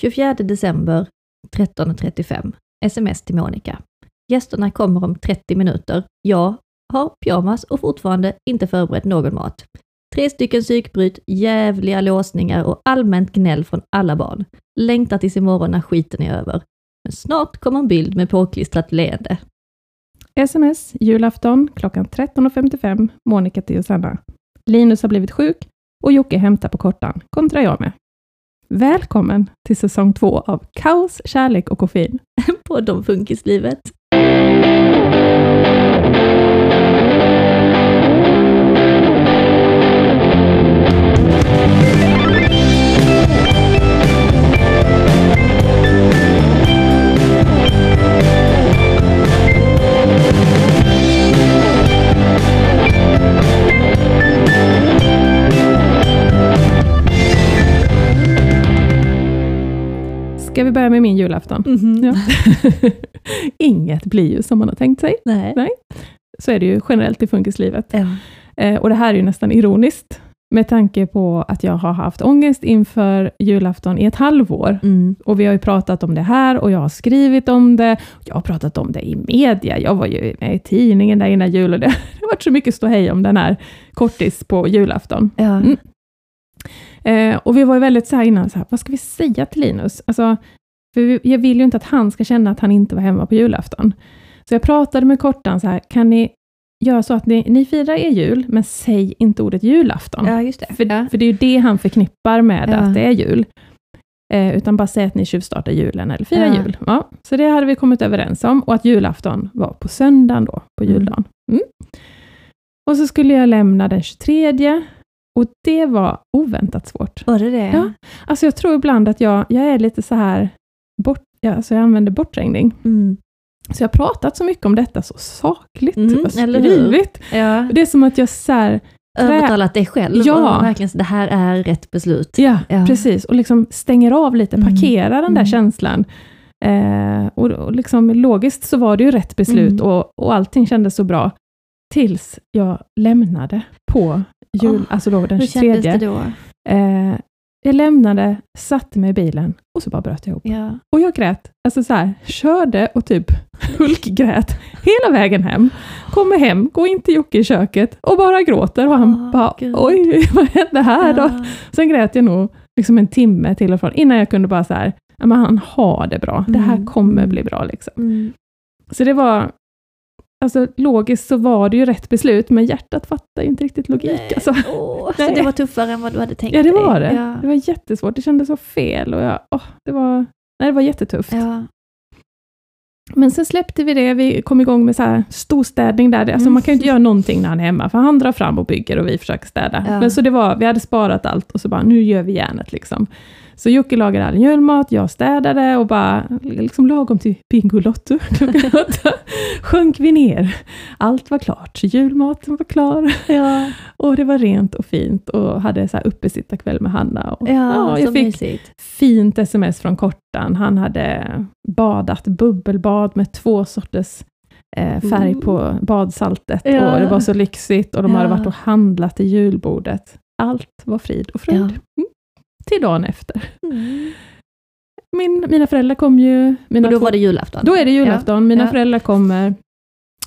24 december 13.35. Sms till Monica. Gästerna kommer om 30 minuter. Jag har pyjamas och fortfarande inte förberett någon mat. Tre stycken psykbryt, jävliga låsningar och allmänt gnäll från alla barn. Längtar tills imorgon när skiten är över. Men snart kommer en bild med påklistrat leende. Sms, julafton, klockan 13.55, Monica till Josanna. Linus har blivit sjuk och Jocke hämtar på kortan. kontrar jag med. Välkommen till säsong två av Kaos, kärlek och koffein. På de funkislivet. Ska vi börja med min julafton? Mhm. Ja. Inget blir ju som man har tänkt sig. Nej. Nej. Så är det ju generellt i funkislivet. Ja. Eh, och det här är ju nästan ironiskt, med tanke på att jag har haft ångest inför julafton i ett halvår. Mm. Och vi har ju pratat om det här och jag har skrivit om det. Jag har pratat om det i media. Jag var ju med i tidningen där innan jul och det har varit så mycket ståhej om den här kortis på julafton. Ja. Mm. Eh, och vi var ju väldigt så här innan, så här, vad ska vi säga till Linus? Alltså, för jag vill ju inte att han ska känna att han inte var hemma på julafton. Så jag pratade med Kortan så här, kan ni göra så att ni, ni firar er jul, men säg inte ordet julafton. ja, just det. För, ja. för det är ju det han förknippar med Ja. att det är jul. Eh, utan bara säg att ni tjuvstartar julen eller firar Ja. jul. Ja, så det hade vi kommit överens om och att julafton var på söndagen då, på Mm. juldagen. Mm. Och så skulle jag lämna den 23 och det var oväntat svårt. Var det det? Ja. Alltså jag tror ibland att jag, jag är lite så här, bort, ja, alltså jag använder bortträngning. Mm. Så jag har pratat så mycket om detta så sakligt, Mm, och eller hur? skrivit. ja. Det är som att jag så här, Övertalat dig själv. Ja. Och verkligen, det här är rätt beslut. Ja, Ja. precis. Och liksom stänger av lite, Mm. parkerar den där Mm. känslan. Eh, och, och liksom, logiskt så var det ju rätt beslut Mm. och, och allting kändes så bra. Tills jag lämnade på jul, Åh, alltså då den Hur 23. kändes det då? Eh, jag lämnade, satte mig i bilen och så bara bröt jag ihop. Ja. Och jag grät. Alltså så här, körde och typ hulkgrät hela vägen hem. Kommer hem, går in till Jocke i köket och bara gråter och han Åh, bara Gud. oj, vad hände här då? Ja. Sen grät jag nog liksom en timme till och från, innan jag kunde bara så här, "Ja, men han har det bra, det här Mm. kommer bli bra. Liksom. Mm. Så det var, alltså logiskt så var det ju rätt beslut, men hjärtat fattar ju inte riktigt logik. Nej. Alltså. Nej. så det var tuffare än vad du hade tänkt Ja, det dig? var det. Ja. Det var jättesvårt, det kändes så fel och jag, åh, det, var, nej, det var jättetufft. Ja. Men sen släppte vi det, vi kom igång med så här storstädning där. Alltså Mm. Man kan ju inte göra någonting när han är hemma, för han drar fram och bygger och vi försöker städa. Ja. Men så det var, vi hade sparat allt och så bara, nu gör vi järnet liksom. Så Jocke lagade all julmat, jag städade och bara, liksom lagom till Bingolotto klockan åtta, sjönk vi ner. Allt var klart, julmaten var klar Ja. och det var rent och fint och hade så här uppesittarkväll med Hanna. Och, Ja, jag så fick mysigt. fint sms från Kortan. Han hade badat bubbelbad med två sorters eh, färg Mm. på badsaltet. Ja. Och det var så lyxigt och de hade Ja. varit och handlat till julbordet. Allt var frid och fröjd. Ja. Till dagen efter. Mm. Min, mina föräldrar kom ju. Mina Och då två, var det julafton? då är det julafton. Mina Ja. föräldrar kommer.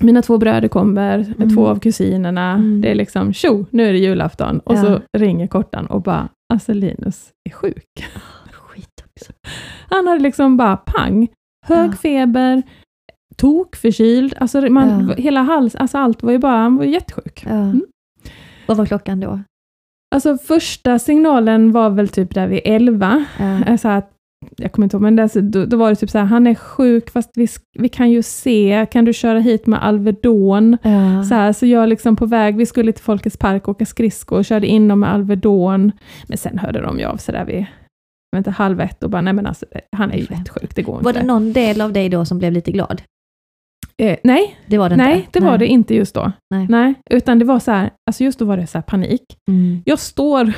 Mina två bröder kommer, Mm. två av kusinerna. Mm. Det är liksom, tjo, nu är det julafton. Och Ja. så ringer Kortan och bara, alltså Linus är sjuk. Skit också. Han hade liksom bara pang, hög Ja. feber, tokförkyld, alltså man, Ja. hela hals, alltså allt var ju bara, han var ju jättesjuk. Ja. Mm. Vad var klockan då? Alltså första signalen var väl typ där vid 11, Ja. Jag sa att, jag kommer inte ihåg, men alltså, då, då var det typ så här, han är sjuk, fast vi, vi kan ju se, kan du köra hit med Alvedon? Ja. Så, här, så jag liksom på väg, vi skulle till Folkets park och åka skridskor och körde in dem med Alvedon, men sen hörde de ju av sig där vid inte, halv ett och bara, nej men alltså, han är ju Skämt. jättesjuk, det går Var inte. det någon del av dig då som blev lite glad? Eh, nej, Det var det nej, inte? det var det inte just då. Nej. utan det var så här, alltså just då var det så här panik. Mm. Jag står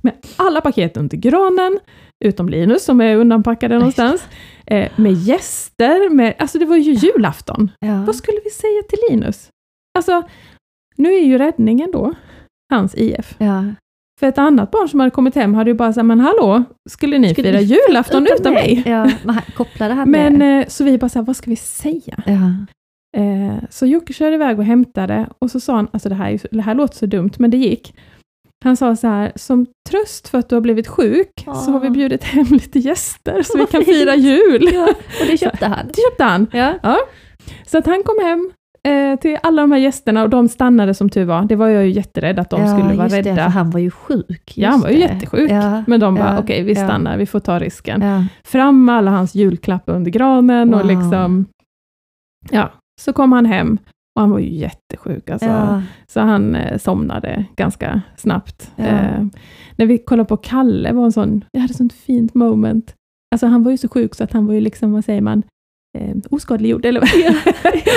med alla paket under granen, utom Linus som är undanpackade någonstans, eh, med gäster, med, alltså det var ju julafton. Ja. Vad skulle vi säga till Linus? Alltså, nu är ju räddningen då hans IF. Ja. För ett annat barn som hade kommit hem hade ju bara sagt, men hallå, skulle ni Skulle fira ni julafton utan mig? Ja, men han kopplade han Men det? eh, så vi bara så här, vad ska vi säga? Ja. Eh, så Jocke körde iväg och hämtade och så sa han, alltså det här, det här låter så dumt, men det gick. Han sa så här, som tröst för att du har blivit sjuk så har vi Ah. bjudit hem lite gäster så vi kan fira jul. ja, och det köpte han. Det köpte han. Ja. Så att han kom hem eh, till alla de här gästerna och de stannade som tur var. Det var jag ju jätterädd att de ja, skulle vara just Det, rädda. för han var ju sjuk. Ja, han var ju det. jättesjuk. Ja. Men de bara, Ja, okej vi ja. stannar, vi får ta risken. Fram med alla hans julklappar under granen och Wow. liksom... Ja, så kom han hem och han var ju jättesjuk. Alltså. Ja. Så han eh, somnade ganska snabbt. Ja. Eh, när vi kollade på Kalle, var en sån, jag hade ett sånt fint moment. Alltså han var ju så sjuk så att han var ju liksom, vad säger man, eh, oskadliggjord, eller vad?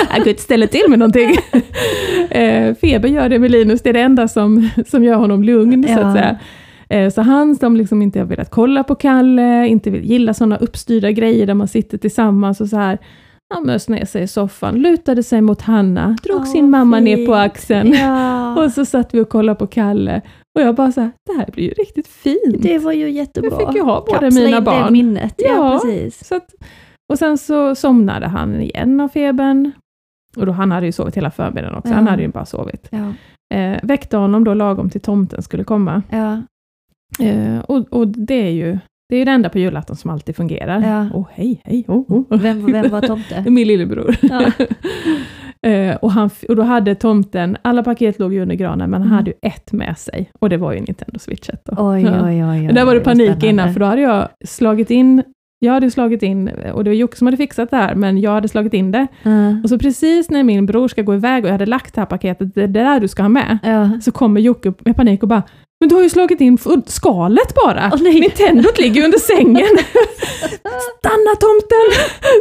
han kunde inte ställa till med någonting. eh, feber gör det med Linus, det är det enda som, som gör honom lugn, så Ja. att säga. Eh, Så han som liksom inte har velat kolla på Kalle, inte vill gilla sådana uppstyrda grejer där man sitter tillsammans och så här, han mös ner sig i soffan, lutade sig mot Hanna, drog Åh, sin mamma ner på fint. axeln. Ja. Och så satt vi och kollade på Kalle och jag bara så här, det här blir ju riktigt fint. Det var ju jättebra. Jag fick ju ha båda Kapsla mina in barn. det minnet. Ja, Ja. precis. Så att, och sen så somnade han igen av febern. Och då, han hade ju sovit hela förmiddagen också, Ja. han hade ju bara sovit. Ja. Eh, väckte honom då lagom till tomten skulle komma. Ja. Eh, och, och det är ju det är ju det enda på julafton som alltid fungerar. Ja. Åh hej, hej, oh, oh. Vem, vem var tomte? Min lillebror. Ja. Eh, och, han, och då hade tomten, alla paket låg ju under granen, men han Mm. hade ju ett med sig. Och det var ju Nintendo Switchet då. Oj, Ja. oj, oj. oj där var det panik spännande. innan, för då hade jag slagit in, jag hade slagit in, och det var Jocke som hade fixat det här, men jag hade slagit in det. Ja. Och så precis när min bror ska gå iväg och jag hade lagt det här paketet, det är där du ska ha med, Ja. så kommer Jocke med panik och bara men du har ju slagit in skalet bara! Åh, nej. Nintendot ligger ju under sängen! Stanna tomten!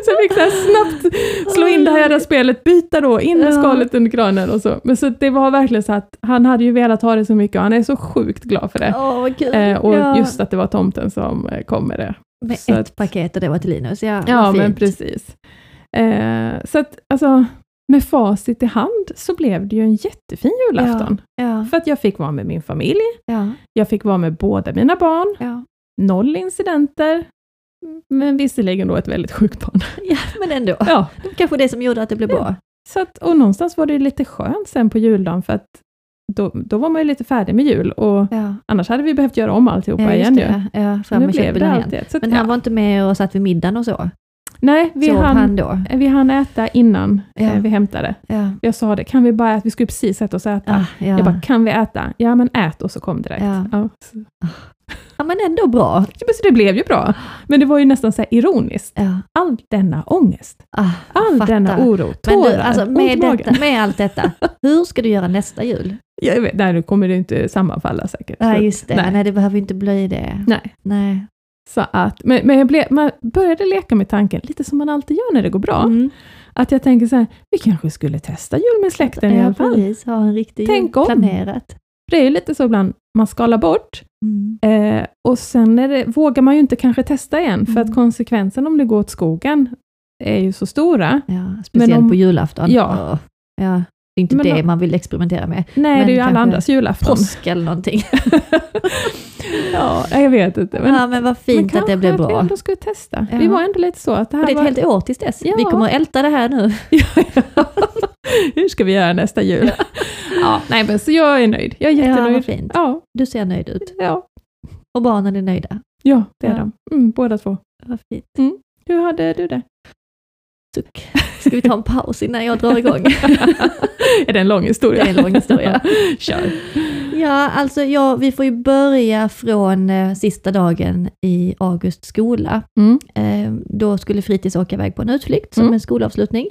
Så jag fick så snabbt slå in det här jävla spelet, byta då, in med skalet under granen och så. Men så det var verkligen så att han hade ju velat ha det så mycket och han är så sjukt glad för det. Vad kul. Eh, och ja. just att det var tomten som eh, kom med det. Med så ett att- paket och det var till Linus. Ja, Ja, vad men fint. precis. Eh, så att alltså, med facit i hand så blev det ju en jättefin julafton. Ja, För att jag fick vara med min familj, ja, jag fick vara med båda mina barn, ja. noll incidenter, men visserligen då ett väldigt sjukt barn. ja, men ändå. Ja, Det var kanske det som gjorde att det blev bra. så att, och någonstans var det lite skönt sen på juldagen, för att då, då var man ju lite färdig med jul, och Ja, annars hade vi behövt göra om alltihopa ja igen ju. det. Ja, fram Nu med blev det igen. alltid ett. Så Men ja. han var inte med och satt vid middagen och så? Nej, vi hann, han då? vi hann äta innan Ja. eh, vi hämtade. Ja. Jag sa det, kan vi bara äta? Vi skulle precis sätta oss och äta. Ah, ja. Jag bara, kan vi äta? Ja, men ät och så kom direkt. Ja. Ja. ja, men ändå bra. Men så det blev ju bra. Men det var ju nästan så här ironiskt. Ja. All denna ångest, Ah, all fattar. denna oro, Men tårar, du, alltså, i med, detta, med allt detta, hur ska du göra nästa jul? Jag vet, nej, nu kommer det inte sammanfalla säkert. Nej, just det. Nej. Nej. det behöver inte bli det. nej. Nej. Så att, men men jag blev, man började leka med tanken, lite som man alltid gör när det går bra. Mm. Att jag tänker så här, vi kanske skulle testa jul med släkten i Ja, alla fall. precis. Ha en riktig Tänk jul om. planerat. Det är ju lite så ibland, man skalar bort, Mm. Eh, och sen det, vågar man ju inte kanske testa igen, för Mm. att konsekvensen om det går åt skogen är ju så stora. Ja, speciellt om- på julafton. Ja. Ja. Det är inte Men det man vill experimentera med. Nej, Men det är ju alla kanske andras julafton. Påsk eller någonting. ja, jag vet inte. Men, ja, men vad fint men att det blev kanske bra. ändå skulle testa. Ja. Vi var ändå lite så att det Och här det är ett var... helt år tills dess. Ja. Vi kommer att älta det här nu. Hur ska vi göra nästa jul? ja, nej, men så jag är nöjd. Jag är Ja, jättenöjd. vad fint. Ja, Du ser nöjd ut. ja, Och barnen är nöjda. ja, det är Ja. de. Mm, båda två. Vad fint. Hur hade du det? Suck. Ska vi ta en paus innan jag drar igång? är det en lång historia? Det är en lång historia. Kör. Ja, alltså ja, vi får ju börja från eh, sista dagen i August skola. Mm. Eh, då skulle fritids åka iväg på en utflykt som Mm. en skolavslutning.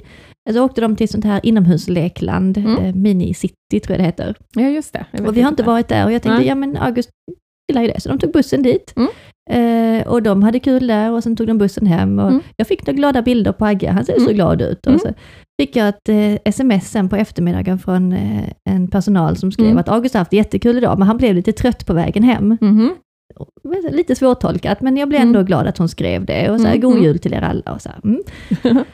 Så åkte de till sånt här inomhuslekland, Mm. eh, Mini City tror jag det heter. Ja, just det. Och vi har inte varit där och jag tänkte, Nej. ja men August gillar ju det, så de tog bussen dit. Mm. Eh, och de hade kul där och sen tog de bussen hem och Mm. jag fick några glada bilder på Agge, han ser så Mm. glad ut. Mm. Och så fick jag ett eh, sms sen på eftermiddagen från eh, en personal som skrev Mm. att August har haft jättekul idag, men han blev lite trött på vägen hem. Mhm. Lite svårtolkat, men jag blev Mm. ändå glad att hon skrev det. Och så här, Mm, god mm. jul till er alla. Och så här, mm.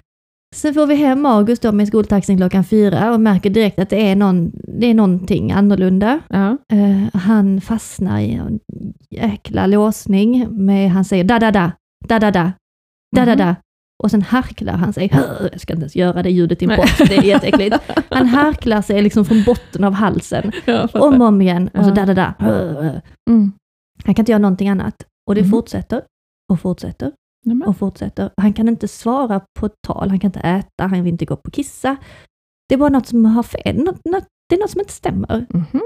Sen får vi hem August då med skoltaxin klockan fyra och märker direkt att det är, någon, det är någonting annorlunda. Ja. Eh, han fastnar i en jäkla låsning med, han säger da da da, da da da, da da da. Och sen harklar han sig, jag ska inte ens göra det ljudet i en podd, det är jätteäckligt. Han harklar sig liksom från botten av halsen, fattar. om och om igen, och så Ja. da da da. Mm. Han kan inte göra någonting annat. Och det Mhm. fortsätter, och fortsätter, Nej, men. och fortsätter. Han kan inte svara på tal, han kan inte äta, han vill inte gå på kissa. Det är bara något som har fel, något, något, det är något som inte stämmer. Mhm.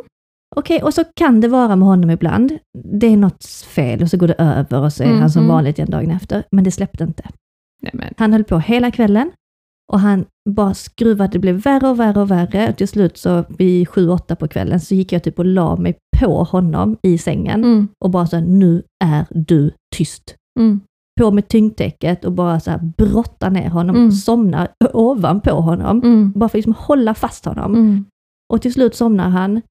Okej, och så kan det vara med honom ibland. Det är något fel och så går det över och så är Mm, han som mm. vanligt igen dagen efter. Men det släppte inte. Nej, men. Han höll på hela kvällen och han bara skruvade, det blev värre och värre och värre. Och till slut så vid sju, åtta på kvällen så gick jag typ och la mig på honom i sängen Mm. och bara så här, nu är du tyst. Mm. På med tyngdtäcket och bara så här brotta ner honom, Mm. somnar ovanpå honom. Mm. Bara för att liksom hålla fast honom. Mm. Och till slut somnar han.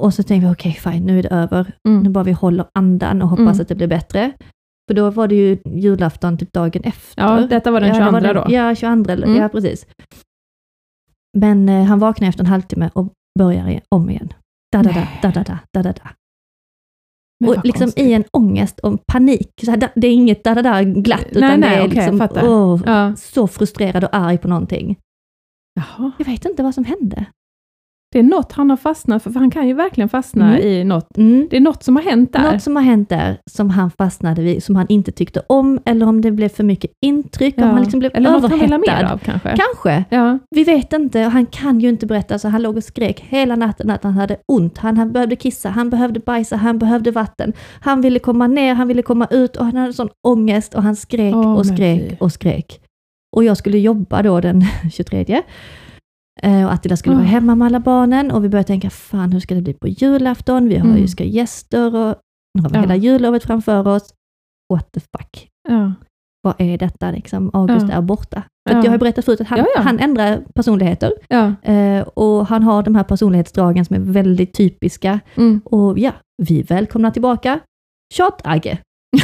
Och så tänkte vi, okej fine, nu är det över. Nu Mm. bara vi håller andan och hoppas Mm. att det blir bättre. För då var det ju julafton typ dagen efter. Ja, detta var den Ja, det 22 den- då. Ja, 22, eller- Mm. ja precis. Men eh, han vaknar efter en halvtimme och börjar om igen. Da, da, da, da, da, da, da, da, Och liksom konstigt. i en ångest och en panik. Så här, det är inget da, da, da glatt, utan Nej, nej, det är jag liksom åh, Ja. så frustrerad och arg på någonting. Jaha. Jag vet inte vad som hände. Det är något han har fastnat för, för han kan ju verkligen fastna Mm. i något. Mm. Det är något som har hänt där. Något som har hänt där som han fastnade vid, som han inte tyckte om, eller om det blev för mycket intryck, om han liksom blev Eller något han vill ha mer överhettad. av kanske. Kanske. Ja. Vi vet inte, och han kan ju inte berätta, så han låg och skrek hela natten att han hade ont. Han, han behövde kissa, han behövde bajsa, han behövde vatten. Han ville komma ner, han ville komma ut och han hade sån ångest och han skrek Åh, och skrek och skrek. Och jag skulle jobba då den 23. Eh, Och Attila skulle vara Åh. hemma med alla barnen och vi började tänka, fan hur ska det bli på julafton? Vi har Mm. ju ska gäster och nu har vi Ja. hela jullovet framför oss. What the fuck? Ja. Vad är detta liksom? August Ja. är borta. För jag har berättat förut att han, han ändrar personligheter. Eh, och han har de här personlighetsdragen som är väldigt typiska. Mm. Och ja, vi välkomnar tillbaka Tjat-Agge.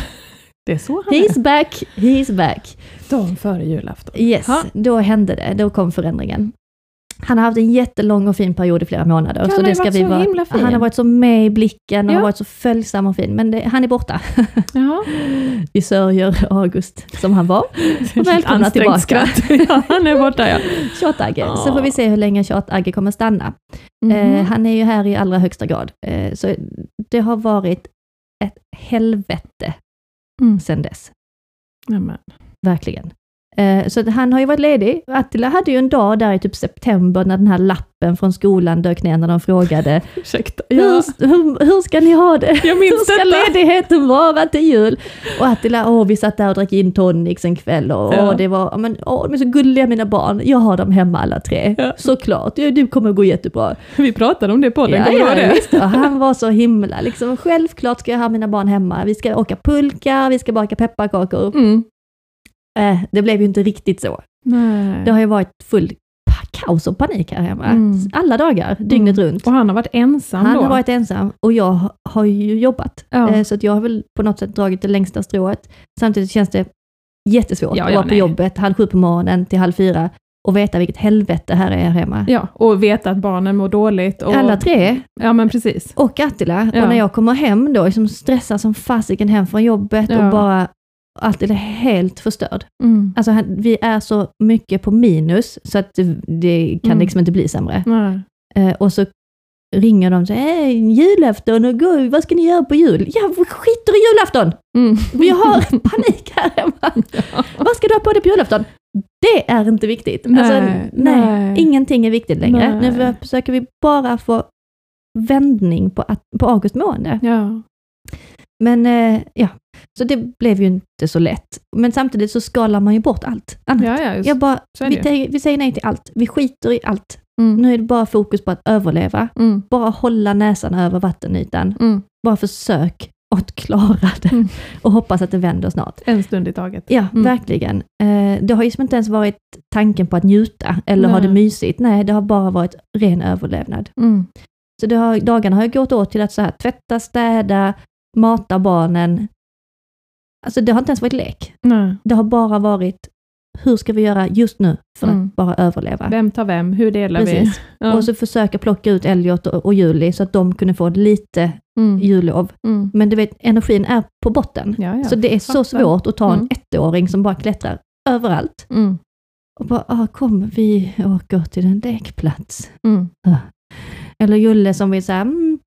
Det är så han He's är. back, he's back. Dagen före julafton. Yes, Ja. då hände det, då kom förändringen. Han har haft en jättelång och fin period i flera månader. han har ju varit så himla fin. Han har varit så med i blicken och Ja. har varit så följsam och fin, men det, han är borta. Ja. Vi sörjer August som han var. Och välkomna tillbaka. ja, han är borta ja. Tjat-Agge. Så får vi se hur länge Tjat-Agge kommer stanna. Mhm. Eh, han är ju här i allra högsta grad. Eh, så det har varit ett helvete Mm. sedan dess. Nämen. Verkligen. Eh, så han har ju varit ledig. Attila hade ju en dag där i typ september när den här lappen från skolan dök ner när de frågade Ursäkta. hur, Ja. hur, hur ska ni ha det? Jag Hur minns ska detta. ledigheten vara till jul? Och Attila, åh vi satt där och drack in tonics en kväll och Ja. åh, det var, men, åh, de är så gulliga mina barn. Jag har dem hemma alla tre. Ja. Såklart, det, det kommer gå jättebra. Vi pratade om det på podden, Ja, du ja, det? visst. Han var så himla liksom, självklart ska jag ha mina barn hemma. Vi ska åka pulka, vi ska baka pepparkakor. Mm. Eh, det blev ju inte riktigt så. Nej. Det har ju varit full kaos och panik här hemma. Mm. Alla dagar, dygnet runt. Och han har varit ensam Han då? har varit ensam och jag ha- har ju jobbat. Ja. Eh, Så att jag har väl på något sätt dragit det längsta strået. Samtidigt känns det jättesvårt Ja, att ja, vara på nej. jobbet halv sju på morgonen till halv fyra och veta vilket helvete här är hemma. Ja, och veta att barnen mår dåligt. Och... Alla tre Ja, men precis. och Attila. Och när jag kommer hem då, liksom stressar som fasiken hem från jobbet och bara Attila är helt förstörd. Mm. Alltså vi är så mycket på minus så att det, det kan Mm. liksom inte bli sämre. Eh, och så ringer de och säger hey, julafton och gå, vad ska ni göra på jul? Ja, vi skiter i julafton! Mm. Vi har panik här hemma. Vad ska du ha på dig på julafton? Det är inte viktigt. Alltså, Nej, nej, nej. ingenting är viktigt längre. Nej. Nu försöker vi bara få vändning på, på August mående. Ja. Men eh, ja, så det blev ju inte så lätt. Men samtidigt så skalar man ju bort allt annat. Ja, ja, just. Jag bara, vi, säger, vi säger nej till allt. Vi skiter i allt. Mm. Nu är det bara fokus på att överleva. Mm. Bara hålla näsan över vattenytan. Mm. Bara försök att klara det Mm. och hoppas att det vänder snart. En stund i taget. Ja, Mm. verkligen. Eh, det har ju inte ens varit tanken på att njuta eller ha Nej. det mysigt. Nej, det har bara varit ren överlevnad. Mm. Så har, dagarna har ju gått åt till att så här, tvätta, städa, mata barnen. Alltså det har inte ens varit lek. Nej. Det har bara varit, hur ska vi göra just nu för Mm. att bara överleva? Vem tar vem? Hur delar Precis. vi? Ja. Och så försöka plocka ut Elliot och, och Julie så att de kunde få lite mm. jullov. Mm. Men du vet, energin är på botten. Ja, ja. så det är så svårt att ta en Mm. ettåring som bara klättrar överallt. Mm. Och bara, ah, kom vi åker till en lekplats. Mm. Eller Julle som vill säga, mm,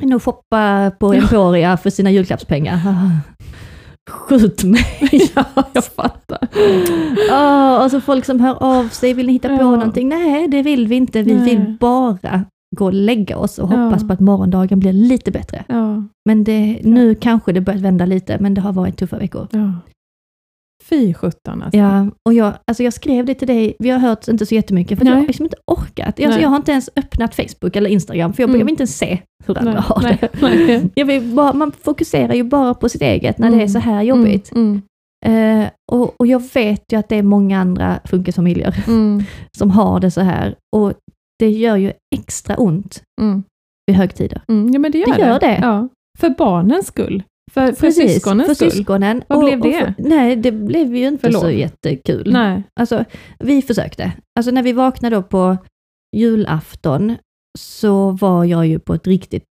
nog shoppa på Emporia för sina julklappspengar. Skjut mig! ja, jag fattar. Ah, och så folk som hör av sig, vill ni hitta på Ja. någonting? Nej, det vill vi inte. Vi Nej. vill bara gå och lägga oss och Ja. hoppas på att morgondagen blir lite bättre. Ja, Men det, nu kanske det börjat vända lite, men det har varit tuffa veckor. Fy sjutton alltså. Ja, och jag, alltså jag skrev det till dig, vi har hört inte så jättemycket, för jag har liksom inte orkat. Alltså jag har inte ens öppnat Facebook eller Instagram, för jag, Mm. jag vill inte ens se hur andra Nej, har det. nej. Jag vill bara, man fokuserar ju bara på sitt eget när det är Mm. så här jobbigt. Mm. Eh, och, och jag vet ju att det är många andra funkisfamiljer Mm. som har det så här. Och det gör ju extra ont Mm. vid högtider. Mm. Ja, men det gör Det gör det. Ja. För barnens skull. För, för Precis, syskonens för skull. syskonen. Vad blev det? för, nej, det blev ju inte Förlåt. så jättekul. Nej. Alltså, vi försökte. Alltså när vi vaknade då på julafton så var jag ju på ett riktigt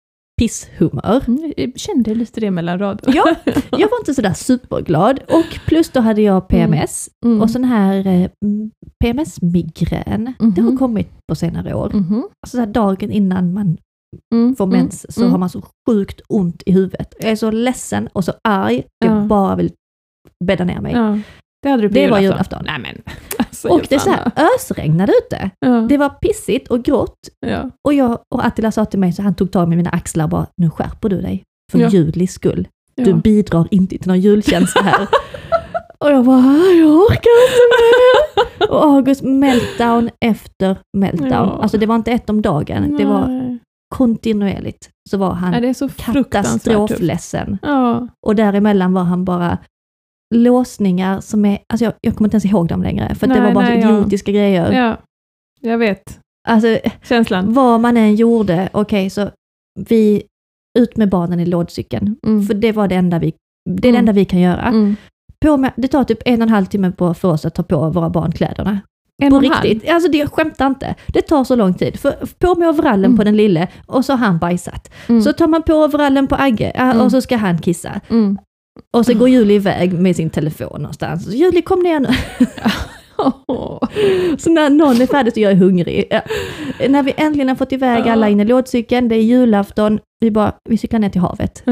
pisshumör. Mm, Jag kände lite det mellan raderna. Ja, jag var inte sådär superglad. Och plus då hade jag PMS Mm. och sån här eh, mm, PMS-migrän. Det har Mhm. kommit på senare år. Mhm. Alltså dagen innan man Mm. får Mm. mens så Mm. har man så sjukt ont i huvudet. Jag är så ledsen och så arg. Jag Ja. bara vill bädda ner mig. Ja. Det hade du på Det var julafton. Nej men. Alltså, och det så här, ösregnade ute. Ja. Det var pissigt och grått. Ja. Och, jag, och Attila sa till mig, så han tog tag i mina axlar och bara, nu skärper du dig. För Ja. Julis skull. Du Ja. bidrar inte till någon julkänsla här. och jag bara, jag orkar inte mer. och August meltdown efter meltdown. Alltså det var inte ett om dagen, det var Nej. Kontinuerligt. Så var han Nej, det är så katastrofledsen. Ja. Och däremellan var han bara låsningar som är, alltså jag, jag kommer inte ens ihåg dem längre, för att det Nej, var bara nej, så ja. idiotiska grejer. ja. Jag vet. Alltså, Känslan. vad man än gjorde, okej så vi, ut med barnen i lådcykeln. Mm. För det var det enda vi, det är det Mm. enda vi kan göra. Mm. På med, det tar typ en och en halv timme på, för oss att ta på våra barn kläderna. En på och en halv. riktigt. Alltså det, jag skämtar inte. Det tar så lång tid. För, på med overallen Mm. på den lille och så har han bajsat. Mm. Så tar man på overallen på Agge Mm. och så ska han kissa. Mm. Och så går Julie iväg med sin telefon någonstans. Julie kom ner nu. Så när någon är färdig så jag är hungrig. Ja. När vi äntligen har fått iväg alla in i lådcykeln, det är julafton, vi, bara, vi cyklar ner till havet.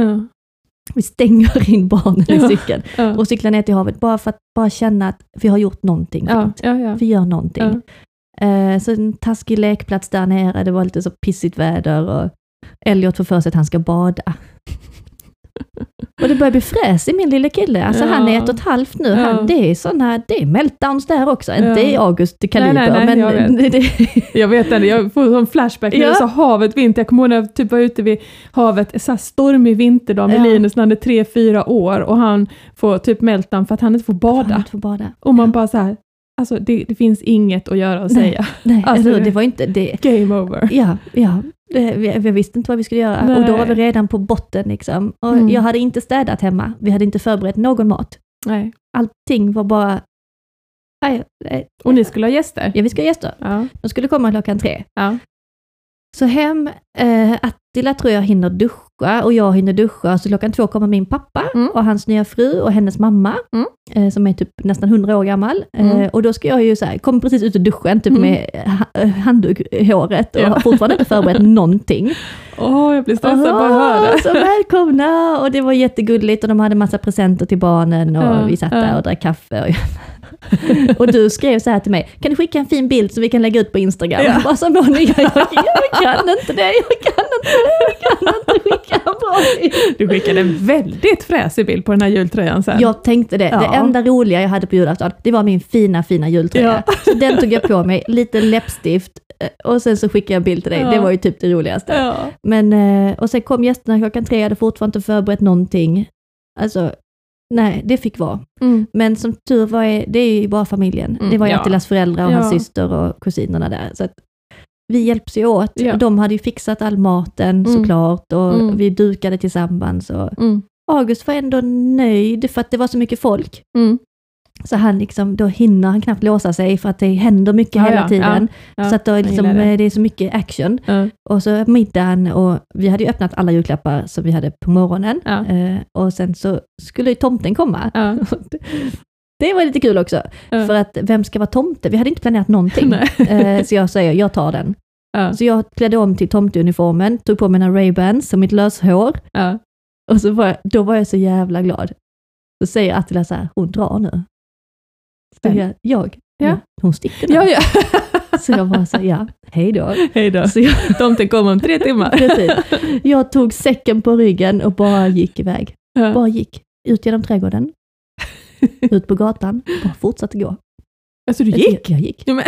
Vi stänger in barnen i Ja. cykeln Ja. och cyklar ner till havet bara för att bara känna att vi har gjort någonting fint. Ja. Vi gör någonting. Eh, så en taskig lekplats där nere, det var lite så pissigt väder och Elliot får för sig att han ska bada. Och det börjar bli fräs i min lille kille. Alltså Ja. han är ett och ett halvt nu. Ja. Han, det är såna, det är meltdowns där också. Inte Ja. i August kaliber, Nej, nej, nej, jag vet. det, det, Jag vet inte, jag får en flashback när Ja. du sa havet, vinter. Jag kommer ihåg när jag typ var ute vid havet, så här stormig vinterdag med Ja. Linus när han är tre, fyra år och han får typ meltdown för att han inte får bada. Han får bada. Och man bara så här, alltså det, det finns inget att göra och Nej. säga. Nej, Alltså, alltså, det var inte det. Game over. Ja, ja. Det, vi, vi visste inte vad vi skulle göra Nej. och då var vi redan på botten. Liksom. Och Mm. Jag hade inte städat hemma. Vi hade inte förberett någon mat. Nej. Allting var bara... Nej, nej. Och ni skulle ha gäster? Ja, vi ska ha gäster. Ja. De skulle komma klockan tre. Ja. Så hem, eh, Attila tror jag hinner duscha och jag hinner duscha. Så klockan två kommer min pappa Mm. och hans nya fru och hennes mamma, Mm. Eh, som är typ nästan 100 år gammal. Eh, Mm. och då ska jag ju så här, kommer precis ut ur duschen, typ Mm. med eh, handduk i håret och Ja. har fortfarande inte förberett någonting. Åh, jag blir stressad bara höra. Så välkomna! Och det var jättegulligt och de hade massa presenter till barnen och Ja, vi satt ja. där och drack kaffe. Och, och du skrev så här till mig, kan du skicka en fin bild som vi kan lägga ut på Instagram? Ja. Bara som någon, jag, jag, kan inte det, jag kan inte det, jag kan inte skicka en bra bild. Du skickade en väldigt fräsig bild på den här jultröjan sen. Jag tänkte det, det Ja. Enda roliga jag hade på julafton, det var min fina, fina jultröja. Ja. Så den tog jag på mig, lite läppstift eh, och sen så skickade jag en bild till dig. Ja. Det var ju typ det roligaste. Ja. Men, eh, och sen kom gästerna klockan tre, jag hade fortfarande inte förberett någonting. Alltså, nej, det fick vara. Mm. Men som tur var, är, det är ju bara familjen. Mm, det var ju ja. Attilas föräldrar och hans syster och kusinerna där. Så att vi hjälps ju åt. Ja. De hade ju fixat all maten Mm. såklart och Mm. vi dukade tillsammans. Och Mm. August var ändå nöjd för att det var så mycket folk. Mm. Så han liksom, då hinner han knappt låsa sig för att det händer mycket Ja, hela ja, tiden. ja, så att då liksom, det. det. är så mycket action. Och så middagen och vi hade ju öppnat alla julklappar som vi hade på morgonen. Eh, och sen så skulle ju tomten komma. Det var lite kul också, för att vem ska vara tomte? Vi hade inte planerat någonting. Eh, så jag säger, jag tar den. Så jag klädde om till tomteuniformen, tog på mina Ray-Bans och mitt löshår. Ja. Och så var jag, då var jag så jävla glad. Så säger Attila så här, hon drar nu. Så jag, jag Ja. hon sticker nu. Ja, ja. Så jag bara så, ja, hej då. Hej då. Så jag, Tomten kommer om tre timmar. precis. jag tog säcken på ryggen och bara gick iväg. Ja. Bara gick. Ut genom trädgården, ut på gatan, bara fortsatte gå. Alltså du gick? Jag gick. Ja,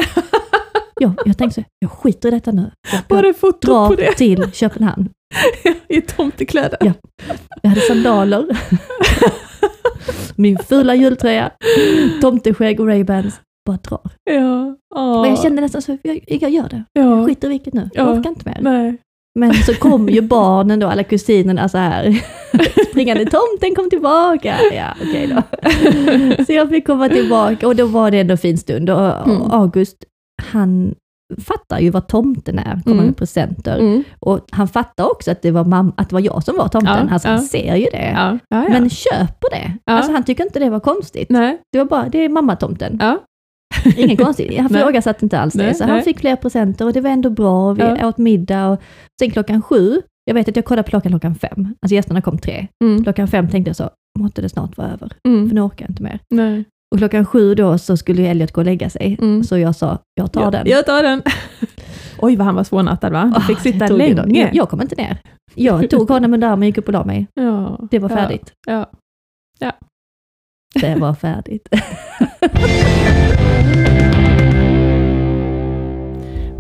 men, Ja, jag tänkte så, jag skiter i detta nu. Jag, jag bara foto på drar det till Köpenhamn. i tomtekläder. Ja. Jag hade sandaler, min fula jultröja, tomteskägg och Ray-Bans. Bara drar. Ja. Åh. Men jag kände nästan så, jag, jag gör det. ja. Jag skiter i vilket nu. Jag Ja. orkar inte mer. Nej. Men så kom ju barnen då, alla kusinerna så här springande, tomten kom tillbaka. Ja, okej då. Så jag fick komma tillbaka och då var det ändå en fin stund. Och Mm. August, han fattar ju vad tomten är, kommer Mm. med presenter. Mm. Och han fattar också att det var, mam- att det var jag som var tomten, Ja, alltså, ja. han ser ju det. Ja. Ja. Men köper det. Alltså han tycker inte det var konstigt. Nej. Det var bara, det är mammatomten. Ja. Ingen konstigt. Han ifrågasatte inte alls det. Nej, Så han nej. fick fler presenter och det var ändå bra. Vi Ja. åt middag och sen klockan sju, jag vet att jag kollade på klockan klockan fem. Alltså gästerna kom tre. Mm. Klockan fem tänkte jag så, måtte det snart vara över. För Mm. nu orkar jag inte mer. Nej. Och klockan sju då så skulle Elliot gå och lägga sig. Mm. Så jag sa, jag tar Ja, den. Jag tar den. Oj, vad han var svårnattad va? Du Ah, fick sitta jag länge. Jag, jag kom inte ner. Jag tog honom under armen och gick upp och la mig. Ja. Det var Ja. färdigt. Ja. Det var färdigt.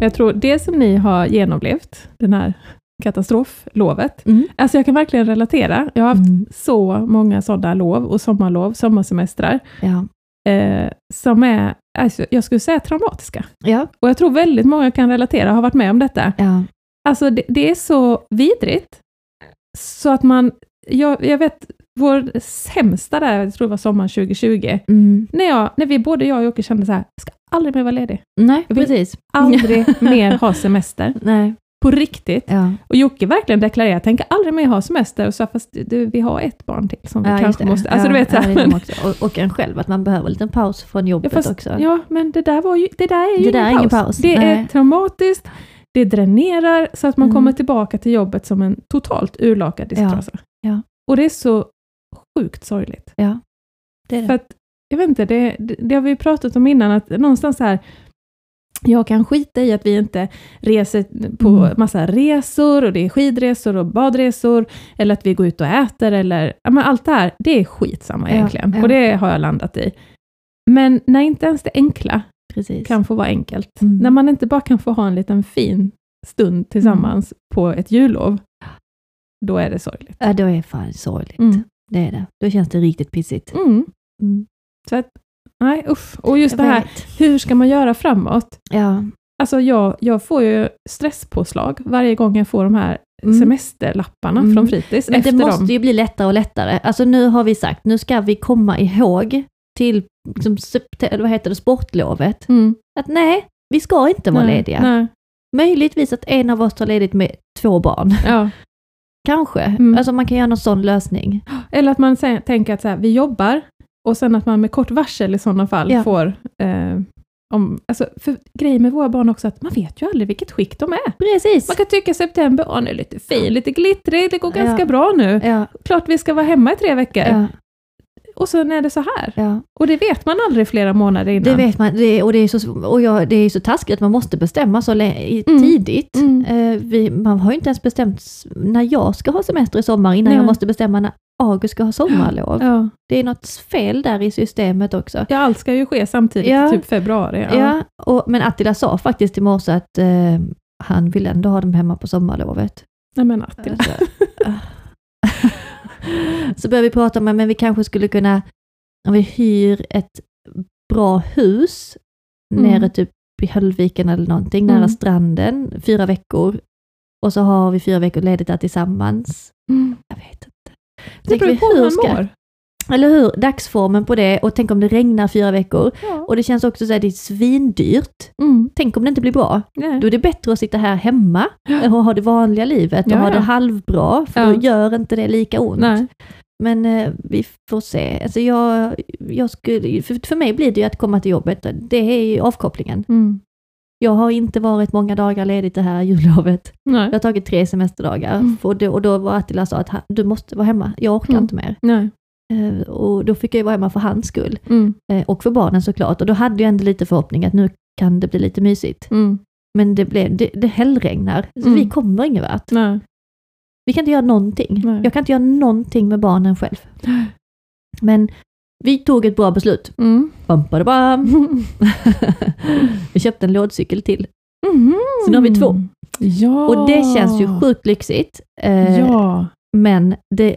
Jag tror det som ni har genomlevt, den här katastroflovet, Mm. alltså jag kan verkligen relatera. Jag har haft Mm. så många sådana lov och sommarlov, sommarsemestrar, Ja. Eh, som är, alltså, jag skulle säga traumatiska. Ja. Och jag tror väldigt många kan relatera, har varit med om detta. Ja. Alltså det, det är så vidrigt, så att man, jag, jag vet, vår sämsta där, jag tror det var sommaren 2020, Mm. när, jag, när vi både jag och Jocke kände så här, jag ska aldrig mer vara ledig. Nej, Jag vill- precis. Aldrig mer ha semester. Nej. På riktigt. Ja. Och Jocke verkligen deklarerar, jag tänker aldrig mer ha semester, och så fast du, vi har ett barn till som vi Ja, kanske måste... Alltså ja, du vet, så ja, här, men. Och, och en själv, att man behöver en liten paus från jobbet fast- också. ja, men det där, var ju, det där är ju Det där är ingen, ingen paus. paus. Det Nej. är traumatiskt, det dränerar så att man Mm. kommer tillbaka till jobbet som en totalt urlakad disktrasa. Ja. Och det är så sjukt sorgligt. Det är det. För att, jag vet inte, det, det, det har vi pratat om innan, att någonstans så här, jag kan skita i att vi inte reser på Mm. massa resor, och det är skidresor och badresor, eller att vi går ut och äter, eller ja, men allt det här, det är skitsamma egentligen. ja. Och det har jag landat i. Men när inte ens det enkla Precis. kan få vara enkelt, Mm. när man inte bara kan få ha en liten fin stund tillsammans på ett jullov, då är det sorgligt. Ja, då är fan sorgligt. Mm. Det är det. Då känns det riktigt pissigt. Mm. Mm. Så att, nej usch. Och just Jag det här, vet. hur ska man göra framåt? Ja. Alltså jag, jag får ju stresspåslag varje gång jag får de här Mm. semesterlapparna Mm. från fritids. Men det måste dem. ju bli lättare och lättare. Alltså nu har vi sagt, nu ska vi komma ihåg till liksom, vad heter det, sportlovet. Mm. Att nej, vi ska inte vara Nej, lediga. Nej. Möjligtvis att en av oss tar ledigt med två barn. Ja. Kanske. Mm. Alltså man kan göra någon sån lösning. Eller att man tänker att så här, vi jobbar, och sen att man med kort varsel i sådana fall Ja. får... Eh, om, alltså, för grejen med våra barn också, att man vet ju aldrig vilket skick de är. Precis. Man kan tycka september, åh, är lite fin, lite glittrig, det går Ja. ganska bra nu. Ja, Klart vi ska vara hemma i tre veckor. ja, Och sen är det så här. Och det vet man aldrig flera månader innan. Det vet man. Det, och det är, så, och jag, det är så taskigt att man måste bestämma så Mm. tidigt. Mm. Eh, vi, man har ju inte ens bestämt när jag ska ha semester i sommar innan Nej. jag måste bestämma när August ska ha sommarlov. Ja. Det är något fel där i systemet också. ja, allt ska ju ske samtidigt Ja. typ februari. Ja. och, men Attila sa faktiskt i morse att eh, han vill ändå ha dem hemma på sommarlovet. Nej men Attila. Alltså, så började vi prata om men vi kanske skulle kunna, om vi hyr ett bra hus Mm. nere typ i Höllviken eller någonting, Mm. nära stranden, fyra veckor. Och så har vi fyra veckor ledigt där tillsammans. Mm. Jag vet inte. Det beror på hur ska- mår. Eller hur? Dagsformen på det och tänk om det regnar fyra veckor. Ja. Och det känns också så att det är svindyrt. Mm. Tänk om det inte blir bra. Nej. Då är det bättre att sitta här hemma och ha det vanliga livet och Ja, ha ja. det halvbra, för Ja. då gör inte det lika ont. Nej. Men eh, vi får se. Alltså jag, jag skulle, för, för mig blir det ju att komma till jobbet, det är ju avkopplingen. Mm. Jag har inte varit många dagar ledigt det här jullovet. Nej. Jag har tagit tre semesterdagar Mm. och, då, och då var Attila sa att han, du måste vara hemma, jag orkar Mm. inte mer. Nej. Eh, och då fick jag vara hemma för hans skull. Mm. Eh, och för barnen såklart. Och då hade jag ändå lite förhoppning att nu kan det bli lite mysigt. Mm. Men det, blev, det, det hällregnar, så Mm. vi kommer ingen vart. Nej. Vi kan inte göra någonting. Nej. Jag kan inte göra någonting med barnen själv. Men vi tog ett bra beslut. Mm. Bam, bada, bam. vi köpte en lådcykel till. Mm. Så nu har vi två. Ja. Och det känns ju sjukt lyxigt. Eh, Ja. Men det,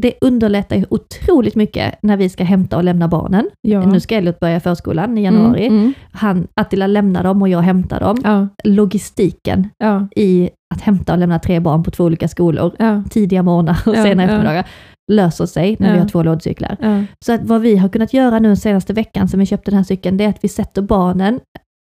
det underlättar ju otroligt mycket när vi ska hämta och lämna barnen. ja. Nu ska Elliot börja förskolan i januari. Mm. Mm. Han, Attila lämnar dem och jag hämtar dem. Ja. Logistiken Ja. i att hämta och lämna tre barn på två olika skolor, tidiga morgnar och sena eftermiddagar, löser sig när vi Ja. har två lådcyklar. Ja. Så att vad vi har kunnat göra nu senaste veckan sen vi köpte den här cykeln, det är att vi sätter barnen,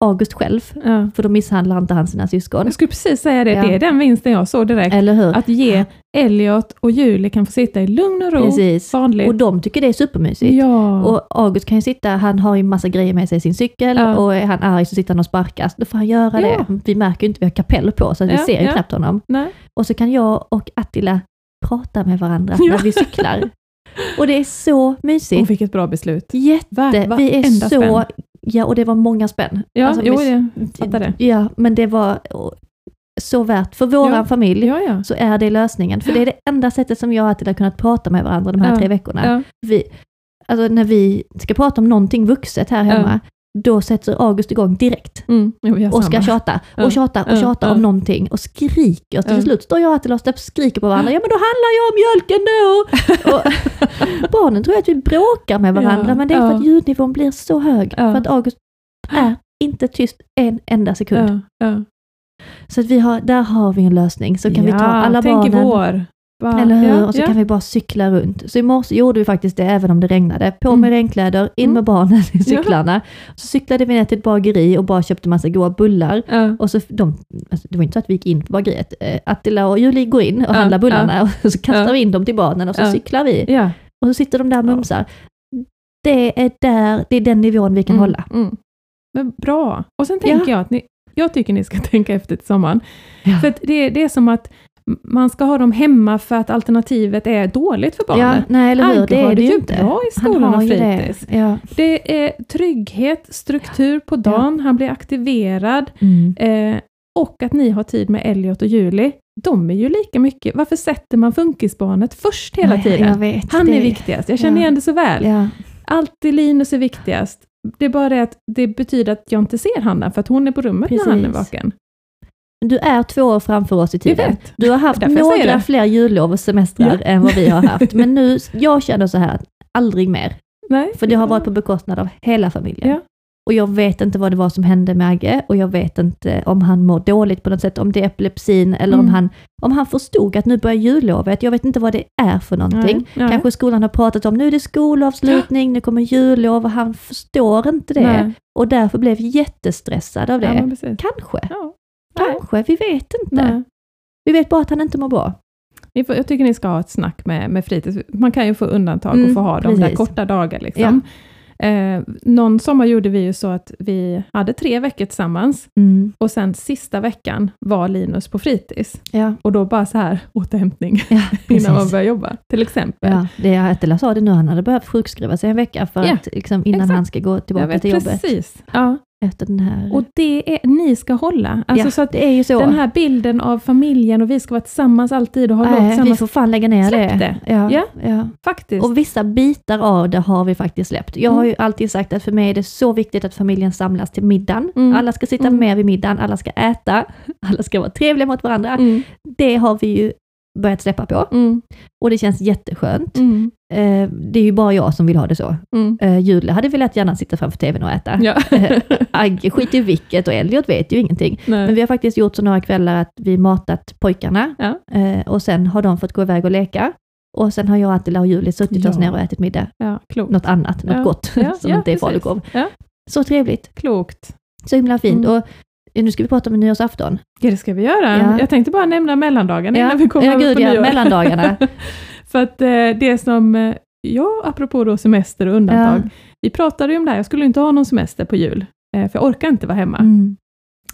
August själv, Ja. för då misshandlar inte han sina syskon. Jag skulle precis säga det, Ja. det är den vinsten jag såg direkt. Eller hur? Att ge Elliot och Julie kan få sitta i lugn och ro, Precis. vanligt. Och de tycker det är supermysigt. ja. Och August kan ju sitta, han har ju massa grejer med sig i sin cykel Ja. och är han arg så sitter han och sparkas, då får han göra det. Vi märker ju inte, vi har kapell på så vi ser ju knappt honom. Nej. Och så kan jag och Attila prata med varandra Ja. när vi cyklar. Och det är så mysigt. Och vilket bra beslut. Jätte, Va- vi är så... spänn. Ja, och det var många spänn. Ja, Alltså, jo, vi- det, fattar det. Ja, men det var så värt. För våran Ja. familj Ja, ja. så är det lösningen. För det är det enda sättet som jag Attila har kunnat prata med varandra de här tre veckorna. Vi, alltså när vi ska prata om någonting vuxet här hemma, då sätter August igång direkt. Mm. Och ska tjata Ja. och tjata och Ja. tjata Ja. om någonting och skriker. Och till Ja. slut står jag och och skriker på varandra. Ja men då handlar jag om mjölken då! Och barnen tror att vi bråkar med varandra Ja. men det är för Ja. att ljudnivån blir så hög. Ja. För att August är inte tyst en enda sekund. Ja, ja. Så att vi har, där har vi en lösning. Så kan vi ta Ja, alla tänk i barnen. vår. Va? Eller hur? Ja, och så ja. kan vi bara cykla runt. Så i morse gjorde vi faktiskt det även om det regnade. På med Mm. regnkläder, in Mm. med barnen i cyklarna. Så cyklade vi ner till ett bageri och bara köpte massa goda bullar. Och så de, alltså det var inte så att vi gick in på bageriet. Eh, Attila och Julie går in och handlar bullarna och så kastar vi in dem till barnen och så cyklar vi. Och så sitter de där och mumsar. Det är där, det är den nivån vi kan Mm, hålla. Mm. Men bra. Och sen tänker jag att ni, jag tycker ni ska tänka efter till sommaren. Ja. För det, det är som att man ska ha dem hemma för att alternativet är dåligt för Ja, barnet. nej eller hur, det har är det ju inte. bra i skolan och ju det. fritids. Ja. Det är trygghet, struktur på dagen, han blir aktiverad Mm. eh, och att ni har tid med Elliot och Julie. De är ju lika mycket, varför sätter man funkisbarnet först hela Nej, tiden? Vet, Han det, är viktigast, jag känner ja. igen det så väl. Ja. Alltid Linus är viktigast. Det är bara det att det betyder att jag inte ser Hanna, för att hon är på rummet när han är Precis. vaken. Du är två år framför oss i tiden. Du har haft några fler jullov och semestrar Ja. än vad vi har haft. Men nu, jag känner så här, aldrig mer. Nej. För det har varit på bekostnad av hela familjen. Ja. Och jag vet inte vad det var som hände med Agge och jag vet inte om han mår dåligt på något sätt, om det är epilepsin eller om, Mm. han, om han förstod att nu börjar jullovet. Jag vet inte vad det är för någonting. Nej. Kanske skolan har pratat om nu är det skolavslutning, nu kommer jullov och han förstår inte det. Nej. Och därför blev jättestressad av det. Ja. Kanske, Ja. Kanske, vi vet inte. Nej. Vi vet bara att han inte mår bra. Får, jag tycker ni ska ha ett snack med, med fritids. Man kan ju få undantag Mm, och få ha de där precis. korta dagar. Liksom. Eh, någon sommar gjorde vi ju så att vi hade tre veckor tillsammans Mm. och sen sista veckan var Linus på fritids. Ja, Och då bara så här återhämtning ja innan man precis. börjar jobba, till exempel. Ja, det Attila sa det nu, han hade behövt sjukskriva sig en vecka för Ja, att, liksom, innan exakt. han ska gå jag tillbaka till jobbet precis. Ja. Efter den här... Och det är, ni ska hålla. Alltså ja, så att det är ju så. den här bilden av familjen och vi ska vara tillsammans alltid och ha Nej, vi tillsammans. får fan lägga ner Släpp det. det. Ja, Ja. ja. Faktiskt. Och vissa bitar av det har vi faktiskt släppt. Jag har Mm. ju alltid sagt att för mig är det så viktigt att familjen samlas till middagen. Mm. Alla ska sitta Mm. med vid middagen, alla ska äta, alla ska vara trevliga mot varandra. Mm. Det har vi ju börjat släppa på Mm. och det känns jätteskönt. Mm. Eh, det är ju bara jag som vill ha det så. Mm. Eh, Julia hade velat gärna sitta framför tvn och äta. Ja. Eh, Agge skiter i vilket och Elliot vet ju ingenting. Nej. Men vi har faktiskt gjort så några kvällar att vi matat pojkarna Ja. eh, och sen har de fått gå iväg och leka. Och sen har jag, Attila och Julie suttit oss Ja. ner och ätit middag. Ja, klokt. Något annat, något gott som inte är falukorv. Så trevligt, klokt. så himla fint. Mm. Och nu ska vi prata om nyårsafton. Ja, det ska vi göra. Ja. Jag tänkte bara nämna mellandagarna innan vi kommer ja, över gud, på ja, nyår. mellandagarna. För att eh, det som, eh, ja, apropå då semester och undantag, vi pratade ju om det här, jag skulle inte ha någon semester på jul, eh, för jag orkar inte vara hemma. Mm.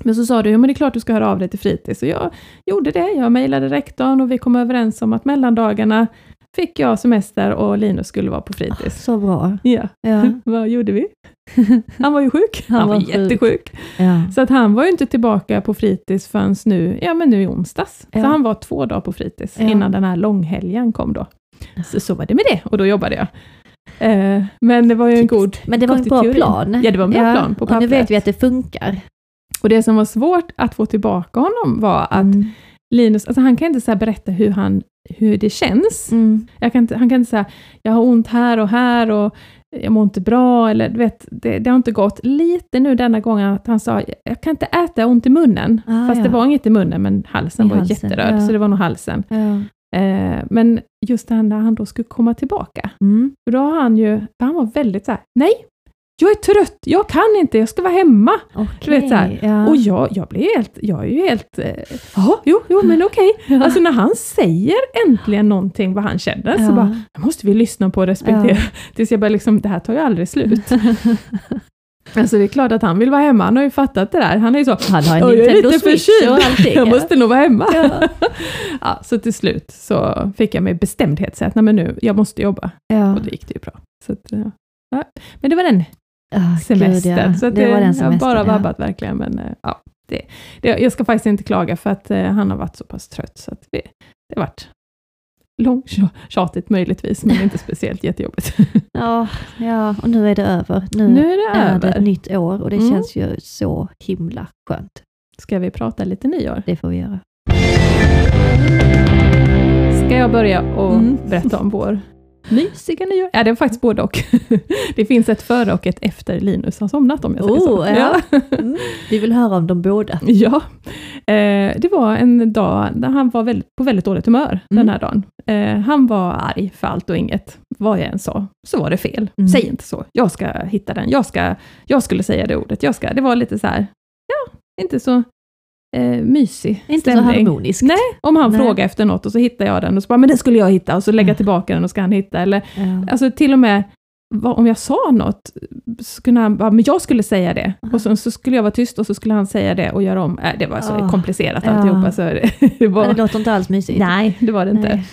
Men så sa du, ja men det är klart du ska höra av dig till fritids. Och jag gjorde det, jag mejlade rektorn och vi kom överens om att mellandagarna fick jag semester och Linus skulle vara på fritids. Så bra. Ja, Ja. vad gjorde vi? Han var ju sjuk. Han, Han var, var sjuk. jättesjuk. Ja. Så att han var ju inte tillbaka på fritids förrän nu, ja men nu i onsdags. Ja. Så han var två dagar på fritids innan den här långhelgen kom då. Så, så var det med det och då jobbade jag. Eh, men det var ju en god... Men det var en bra teorin. plan. Ja, det var en bra plan på Och nu pappret. vet vi att det funkar. Och det som var svårt att få tillbaka honom var att Mm. Linus, alltså han kan inte så berätta hur, han, hur det känns. Mm. Kan inte, han kan inte säga, jag har ont här och här och jag mår inte bra, eller du vet, det, det har inte gått. Lite nu denna gången att han sa, jag kan inte äta, jag ont i munnen. Ah, Fast ja. det var inget i munnen, men halsen I var halsen, jätteröd, ja. så det var nog halsen. Ja. Eh, men just det här när han då skulle komma tillbaka, Mm. då har han ju, han var väldigt så här, nej, jag är trött, jag kan inte, jag ska vara hemma. Du vet så ja. Och jag, jag blir helt, jag är ju helt, eh, ja, jo, jo, men okej. Ja. Alltså när han säger äntligen någonting vad han känner, så Ja. bara, det måste vi lyssna på och respektera. Tills jag bara liksom, det här tar ju aldrig slut. Alltså det är klart att han vill vara hemma, han har ju fattat det där. Han är ju så, Han har en "Oj, jag är lite förkyld. och allting. jag ja. måste nog vara hemma. Ja. Ja, så till slut så fick jag med bestämdhet säga att nej men nu, jag måste jobba. Ja. Och då gick det ju bra. Så att, ja. Ja. Men det var den Ah, semestern. Gud, ja. Så att det, var den semestern. bara ja. vabbat verkligen. Men, eh, ja, det, det, jag ska faktiskt inte klaga för att eh, han har varit så pass trött. Så det har varit långt, tjatigt möjligtvis, men inte speciellt jättejobbigt. Ja, ja, och nu är det över. Nu, nu är det är det ett nytt år och det Mm. känns ju så himla skönt. Ska vi prata lite nyår? Det får vi göra. Ska jag börja och Mm. berätta om vår mysiga nyår? Ja, det är faktiskt både och. det finns ett före och ett efter Linus har somnat om jag säger så. Oh, ja. Mm. Vi vill höra om de båda. Ja, eh, det var en dag där han var på väldigt dåligt humör den Mm. här dagen. Eh, han var arg för allt och inget. Vad jag än sa, så var det fel. Mm. Säg inte så. Jag ska hitta den. Jag, ska, jag skulle säga det ordet. Jag ska. Det var lite så här, ja, inte så eh, mysig Inte så stämning. harmoniskt. Nej, om han Nej. frågar efter något och så hittar jag den och så bara, men det skulle jag hitta och så lägga Mm. tillbaka den och ska han hitta. Eller Ja. Alltså till och med vad- om jag sa något, så kunde han bara, men jag skulle säga det. Och så, så skulle jag vara tyst och så skulle han säga det och göra om. Äh, det var så Ah. komplicerat Ja. alltihopa. Så det, det var, det låter inte alls mysigt. nej, det var det inte. Nej.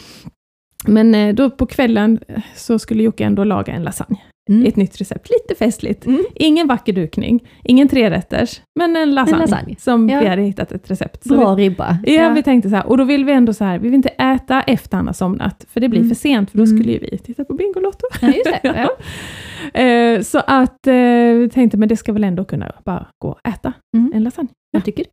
Men eh, då på kvällen eh, så skulle Jocke ändå laga en lasagne. Mm. Ett nytt recept, lite festligt. Mm. Ingen vacker dukning, ingen trerätters, men en lasagne, lasagne. som Ja. vi hade hittat ett recept. Så Bra ribba. vi, ja, vi tänkte så här, och då vill vi ändå så här, vi vill inte äta efter han har somnat, för det blir Mm. för sent, för då Mm. skulle ju vi titta på Bingolotto. Ja, just det. Ja. Eh, så att eh, vi tänkte, men det ska väl ändå kunna bara gå och äta Mm. en lasagne. Jag tycker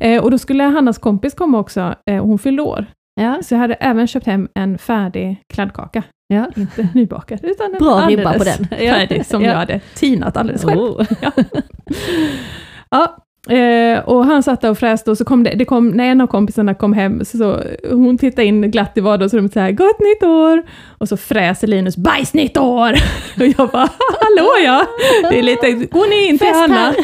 Eh, och då skulle Hannas kompis komma också, eh, och hon fyllde år. Ja. Så jag hade även köpt hem en färdig kladdkaka. Ja. Inte nybakad, utan en Bra ribba på den. färdig, som Ja. jag hade tinat alldeles själv. Oh. Ja, eh, och han satt där och fräste och så kom det, det kom, när en av kompisarna kom hem, så, så hon tittade in glatt i vardagsrummet så här, gott nytt år! Och så fräser Linus, bajs nytt år! Och jag bara, hallå ja! Det är lite, gå ni in till Hanna!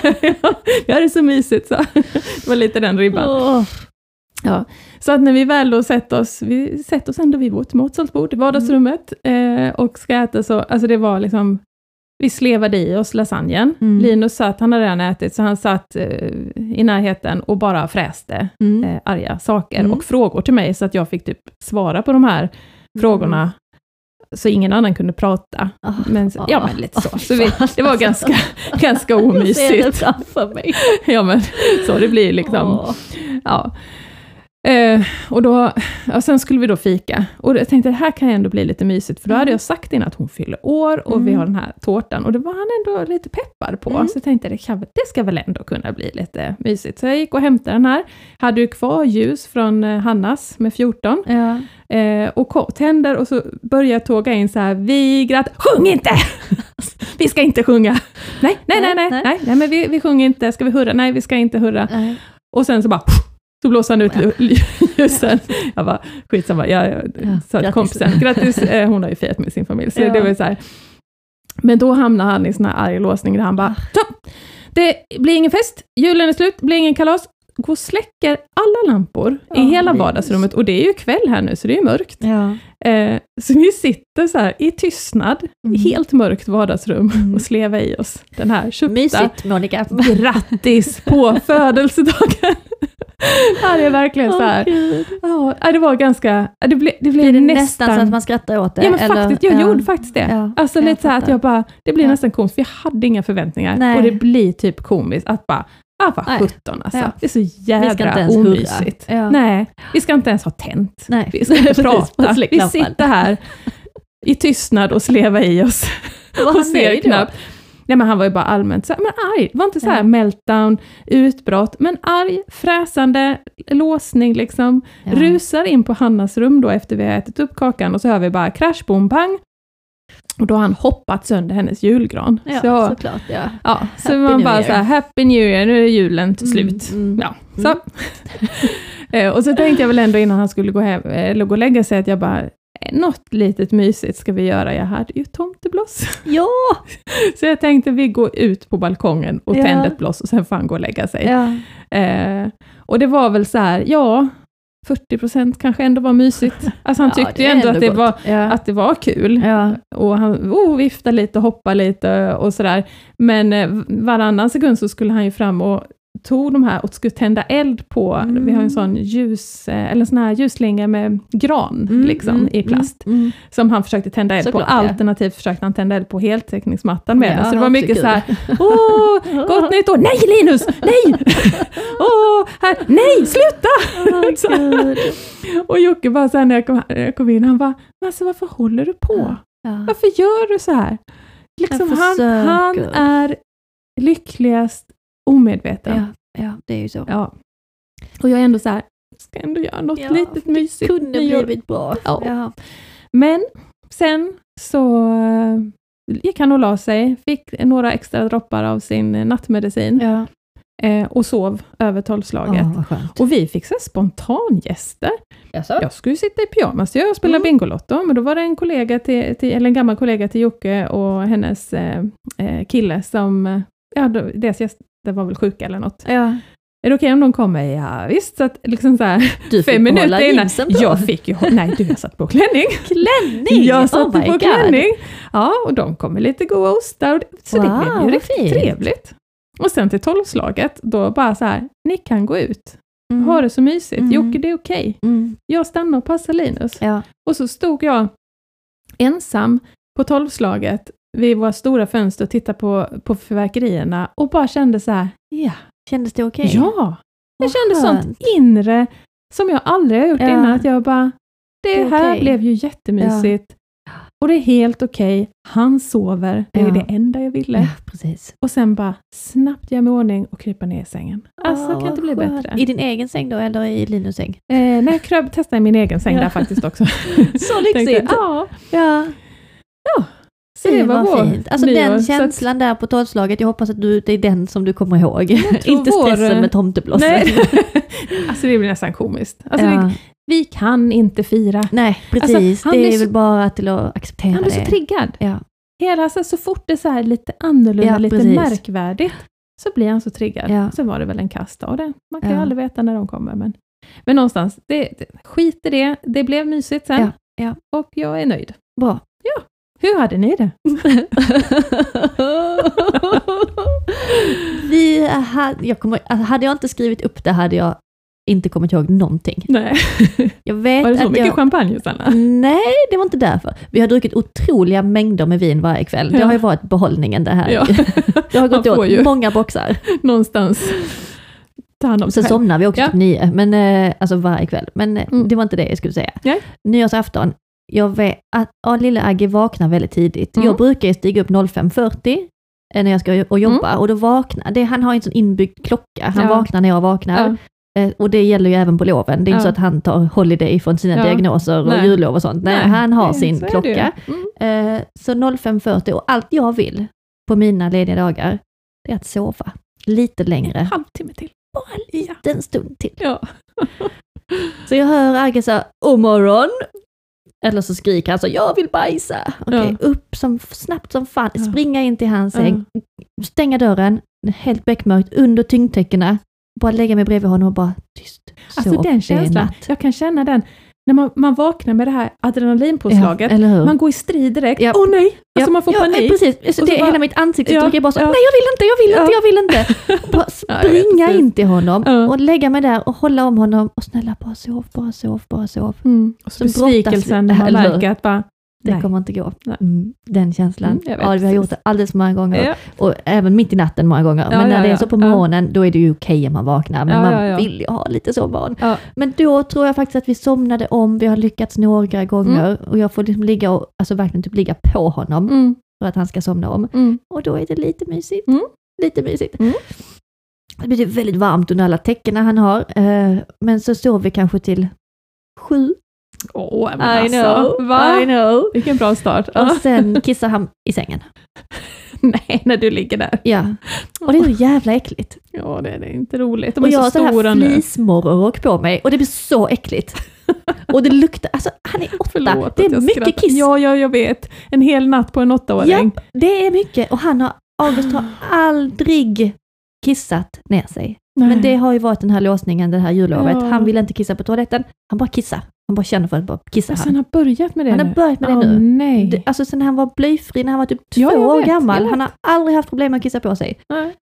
Ja, det så mysigt så. Det var lite den ribban. Åh. Ja, så att när vi väl då sätter oss, vi sätter oss ändå vid vårt matsalsbord i vardagsrummet eh, och ska äta så, alltså det var liksom, vi slevade i oss lasagnen. Mm. Linus satt, han hade redan ätit, så han satt eh, i närheten och bara fräste Mm. eh, arga saker Mm. och frågor till mig, så att jag fick typ svara på de här frågorna, så ingen annan kunde prata. Ah, Men, så- ja, ah, men lite så. ah, så vi, fan. det var ganska, ganska Jag ser det omysigt. mig. Ja, men så det blir liksom. Åh. Ja. Eh, och då, ja, sen skulle vi då fika. Och jag tänkte, det här kan ju ändå bli lite mysigt, för då hade Mm. jag sagt innan att hon fyller år och vi Mm. har den här tårtan. Och det var han ändå lite peppad på. Mm. Så jag tänkte, det, kan, det ska väl ändå kunna bli lite mysigt. Så jag gick och hämtade den här. Hade ju kvar ljus från eh, Hannas med 14. Ja. Eh, och tänder och så börjar jag tåga in så här, vi gratt... Sjung inte! vi ska inte sjunga! Nej, nej, nej, nej, Nej, nej, nej. nej, men vi, vi sjunger inte. Ska vi hurra? Nej, vi ska inte hurra. Nej. Och sen så bara Så blåser han ut ljusen. Jag bara, skitsamma, jag, jag Ja, sa till kompisen, grattis, eh, hon har ju firat med sin familj. Så Ja. det var så här. Men då hamnar han i sån här arg låsning där han bara, så, det blir ingen fest, julen är slut, blir ingen kalas. Gå och släcker alla lampor Ja, i hela vardagsrummet, och det är ju kväll här nu, så det är ju mörkt. Ja. Eh, så vi sitter så här i tystnad, Mm. helt mörkt vardagsrum, Mm. och slevar i oss den här köpta Mysigt Monica. grattis på födelsedagen. Ja, det är verkligen så här. Gud. Ja, det var ganska, det blev, det blev Blir det nästan... nästan så att man skrattar åt det? ja, men eller? faktiskt, jag Ja. gjorde faktiskt det. Ja, alltså lite så här att jag bara, det blir nästan komiskt, för jag hade inga förväntningar. Nej. Och det blir typ komiskt att bara, ah vad sjutton alltså. Det är så jädra hurra. omysigt. Nej, vi ska inte ens ha tänt. Nej. Vi ska inte prata. Vi sitter här i tystnad och slevar i oss. Och ser knappt. Nej men han var ju bara allmänt så här, men arg. Var inte så här Ja. meltdown, utbrott, men arg, fräsande, låsning liksom. Ja. Rusar in på Hannas rum då efter vi har ätit upp kakan och så hör vi bara crash, boom, pang. Och då har han hoppat sönder hennes julgran. Ja, så, såklart. Ja. ja, så Happy man bara Year. så här, happy new year, nu är julen till Mm, slut. mm. Ja, så. Eh, och så tänkte jag väl ändå innan han skulle gå, hem, eller gå och lägga sig att jag bara, eh, något litet mysigt ska vi göra. Jag hade ju tomtebloss. Ja! Så jag tänkte vi går ut på balkongen och Ja. tänder ett bloss och sen får han gå och lägga sig. ja. Eh, och det var väl så här, ja, 40 procent kanske ändå var mysigt. Alltså han tyckte ju ändå, ändå att, det gott. var, Ja. att det var kul. ja. Och han oh, viftade lite och hoppade lite och sådär. Men eh, varannan sekund så skulle han ju fram och tog de här och skulle tända eld på, Mm. vi har en sån ljus, eh, eller sån här ljusslinga med gran Mm, liksom, mm, i plast. Mm, mm. Som han försökte tända eld Såklart, på, ja. alternativt försökte han tända eld på heltäckningsmattan med Ja, den. Så det var mycket också så här, kul. åh, gott nytt år, nej Linus, nej! Åh, här, nej, sluta! Gud. och Jocke bara sen när jag kom, jag kom in, han bara, men alltså varför håller du på? Ja. Varför gör du så här? Liksom, han, han är lyckligast omedveten. Ja, ja, det är ju så. Ja. Och jag är ändå så här, ska ändå göra något Ja, litet mysigt. Kunde nyår. blivit bra. Ja. Ja. Men sen så eh, gick han och la sig, fick några extra droppar av sin nattmedicin Ja. eh, och sov över tolvslaget. Skönt. Och vi fick så spontangäster. Jag skulle sitta i pyjamas jag och spela Mm. Bingolotto, men då var det en kollega till, till, eller en gammal kollega till Jocke och hennes eh, eh, kille som, ja, deras gäster var väl sjuka eller något. Ja. Är det okej om de kommer? Ja, visst. Så att liksom så här, Du fick fem minuter innan. på. Jag fick ju, nej du jag satt på klänning. klänning! Jag satte oh på God. klänning. Ja, och de kommer lite goa ostar. det- Så det Wow, blev ju riktigt fint. trevligt. Och sen till tolvslaget, då bara så här, ni kan gå ut. Mm. Ha det så mysigt. Mm. Jocke, det är okej. Mm. Jag stannar och passar Linus. Ja. Och så stod jag ensam på tolvslaget vid våra stora fönster och tittade på, på fyrverkerierna och bara kände så här, ja, Kändes det okej? ja. Jag kände sånt inre som jag aldrig har gjort Ja. innan, att jag bara, det, Det är här okej. blev ju jättemysigt. Och det är helt okej, han sover, det är Ja. det enda jag ville. Ja, precis. Och sen bara snabbt göra mig ordning och krypa ner i sängen. Alltså, Ah, kan inte bli skönt. bättre. I din egen säng då, eller i Linus säng? Eh, nej, jag kröp, testade i min egen säng Ja. där faktiskt också. Så Tänkte, ja, Ja, så det, var vår fint. Alltså nyår. den att- känslan där på tolvslaget, jag hoppas att du, det är den som du kommer ihåg. Inte vår- stressen med tomteblossen. Nej. alltså det blir nästan komiskt. Alltså, ja. det, vi kan inte fira. Nej, precis. han det blir är så- väl bara till att acceptera Han blir så det. triggad. Ja. Hela, så, så fort det är så här lite annorlunda, Ja, lite precis. märkvärdigt, så blir han så triggad. Ja. Sen var det väl en kastdag det. Man kan ju Ja. aldrig veta när de kommer. Men, men någonstans, det, det, skit i det. Det blev mysigt sen. Ja. Och jag är nöjd. Bra. Hur hade ni det? Vi hade, jag kommer, hade jag inte skrivit upp det hade jag inte kommit ihåg någonting. Nej. Jag vet Var det så att mycket jag, champagne Sanna? Nej, det var inte därför. Vi har druckit otroliga mängder med vin varje kväll. Det Ja. har ju varit behållningen det här. Ja. Det har gått åt ju. många boxar. Någonstans ta hand om Sen somnar vi också Ja. typ nio, men, eh, alltså varje kväll. Men eh, Mm. det var inte det jag skulle säga. Nej. Nyårsafton, jag vet att ja, lilla Agge vaknar väldigt tidigt. Mm. Jag brukar ju stiga upp 05.40 eh, när jag ska och jobba och då vaknar, det, han har ju en sån inbyggd klocka, han Ja. vaknar när jag vaknar. Ja. Eh, Och det gäller ju även på loven. Det är inte så att han tar holiday från sina diagnoser och Nej. jullov och sånt. Nej, han har sin så klocka. Mm. Så 05.40 och allt jag vill på mina lediga dagar, det är att sova lite längre. En halvtimme till. bara en liten stund till. Så jag hör Agge säga, oh morgon. Eller så skriker han så, jag vill bajsa. Okej, upp som, snabbt som fan, Ja. springa in till hans säng, stänga dörren, helt beckmörkt, under tyngdtäckena, bara lägga mig bredvid honom och bara tyst. Alltså den känslan, jag kan känna den, när man, man vaknar med det här adrenalinpåslaget, Ja, man går i strid direkt, åh Ja. nej! Alltså man får ja, panik. precis. Alltså, så det är bara- hela mitt ansikte Ja, trycker bara så, nej jag vill inte, jag vill inte, Ja. jag vill inte. Bara springa in till honom och lägga mig där och hålla om honom och snälla bara sov, bara sov, bara sov. Mm. Och så Som besvikelsen när man märker att bara, Det nej. kommer inte gå. Mm, den känslan. Mm, ja, vi har gjort det alldeles för många gånger. Ja. Och även mitt i natten många gånger. Ja, men när det är så på morgonen, då är det ju okej om man vaknar. Men man vill ju ha lite. Ja. Men då tror jag faktiskt att vi somnade om. Vi har lyckats några gånger. Och jag får liksom ligga och, alltså verkligen typ ligga på honom Mm. för att han ska somna om. Mm. Och då är det lite mysigt. Mm. Lite mysigt. Mm. Det blir väldigt varmt under alla täckena han har. Eh, men så sover vi kanske till sju. Åh, men alltså, I va? know. Vilken bra start. Och sen kissar han i sängen. Nej, när du ligger där. Ja. Och det är så jävla äckligt. Ja, det är, det inte roligt. De och är jag så har så här fleecemorgonrock på mig och det blir så äckligt. och det luktar, alltså han är åtta, Förlåt det är mycket skrattar. kiss. Ja, ja, jag vet. En hel natt på en åttaåring. Ja, det är mycket och han har, August har aldrig kissat ner sig. Nej. Men det har ju varit den här låsningen det här jullovet. Ja. Han vill inte kissa på toaletten, han bara kissar. Han bara känner för att bara kissa. Alltså, Han, han har börjat med det han nu? har börjat med det nu. nej. Det, alltså sen han var blyfri, när han var typ två Ja, år vet, gammal. Han har aldrig haft problem med att kissa på sig. Nej.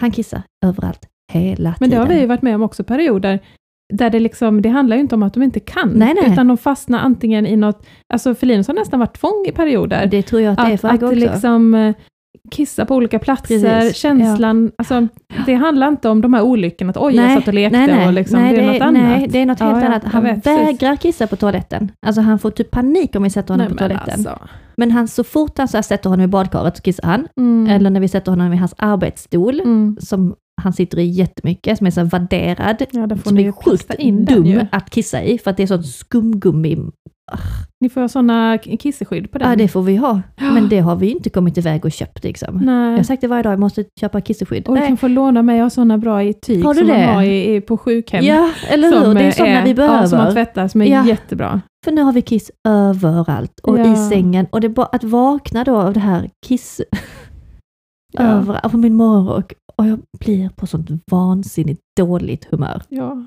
Han kissar överallt, hela Men det tiden. har vi ju varit med om också perioder, där det liksom, det handlar ju inte om att de inte kan, Nej, nej. utan de fastnar antingen i något, alltså för Linus har nästan varit tvång i perioder. Det tror jag att det är att för att Agge också. liksom eh, kissa på olika platser, Precis, känslan, alltså det handlar inte om de här olyckorna, att oj, jag Nej, satt och lekte nej, nej. och liksom, nej, det är något annat. Nej, det är något Ja, helt ja, annat. jag Han vet, precis. vägrar kissa på toaletten. Alltså han får typ panik om vi sätter honom på men toaletten. alltså. Men han, så fort han så sätter honom i badkaret så kissar han. Mm. Eller när vi sätter honom i hans arbetsstol, Mm. som han sitter i jättemycket, som är så vadderad. Ja, Som är ju sjukt dum ju. att kissa i, för att det är sånt skumgummi. Ni får ha sådana kisseskydd på den. Ja, det får vi ha. Men det har vi inte kommit iväg och köpt liksom. Jag Nej. har sagt det varje dag, jag måste köpa kisseskydd. Och du kan få låna mig, jag har sådana bra i tyg Har du som man det? har i, i, på sjukhem. Ja, eller hur? Det är sådana vi Ja, som man behöver. tvättar, som är Ja. jättebra. För nu har vi kiss överallt och Ja. i sängen. Och det är bara att vakna då av det här kiss Ja. överallt på min morgonrock. Och jag blir på sånt vansinnigt dåligt humör. Ja.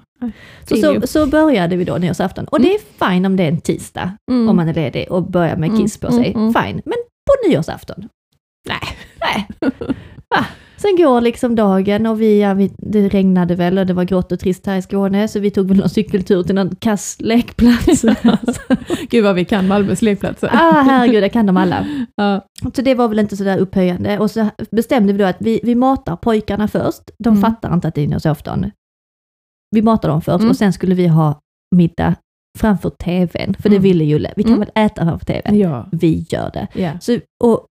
Så, så, så började vi då nyårsafton. Och det är fine om det är en tisdag, Mm. om man är ledig och börjar med Mm, kiss på mm, sig. mm. Fine. Men på nyårsafton? Nej. Nej. Ah, Sen går liksom dagen och vi, ja, vi, det regnade väl och det var grått och trist här i Skåne, så vi tog väl någon cykeltur till någon kass lekplats. Gud vad vi kan Malmös lekplatser. ah, herregud, det kan de alla. Ja. Så det var väl inte sådär upphöjande. Och så bestämde vi då att vi, vi matar pojkarna först. De Mm. fattar inte att det är nyårsafton. Vi matar dem först Mm. och sen skulle vi ha middag framför tvn. För det Mm. ville Julle. Vi kan Mm. väl äta framför tvn? Ja. Vi gör det. Ja. Så, och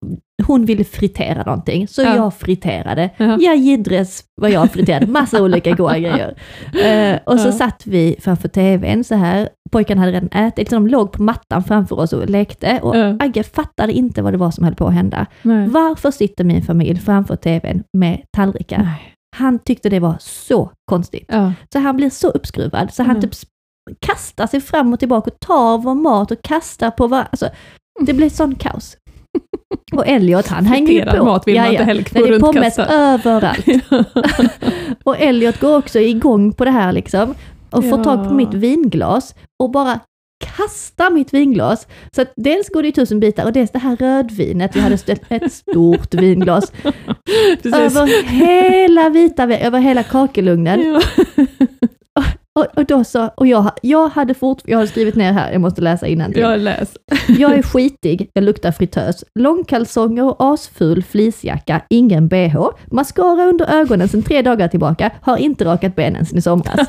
hon ville fritera någonting, så Ja. jag friterade. Ja. Ja, jiddres vad jag friterade. Massa olika goda grejer. Eh, och så Ja. satt vi framför tvn så här. Pojkarna hade redan ätit, så de låg på mattan framför oss och lekte. Och Ja. Agge fattade inte vad det var som höll på att hända. Nej. Varför sitter min familj framför tvn med tallrikar? Nej. Han tyckte det var så konstigt. Ja. Så han blir så uppskruvad så han Mm. typ kastar sig fram och tillbaka och tar vår mat och kastar på varandra. Alltså, det blir sån kaos. Och Elliot han hänger ju på. mat vill man inte heller gå det är pommes överallt. Och Elliot går också igång på det här liksom. Och får Ja. tag på mitt vinglas och bara kastar mitt vinglas. Så att dels går det i tusen bitar och dels det här rödvinet, vi hade ställt ett stort vinglas över hela vita över hela kakelugnen. Ja. Och, och, då så, och jag, jag hade fort, jag har skrivit ner här, jag måste läsa innantill. Jag läs. Jag är skitig, jag luktar fritös, långkalsonger och asful fleecejacka, ingen bh, mascara under ögonen sedan tre dagar tillbaka, har inte rakat benen sedan i somras.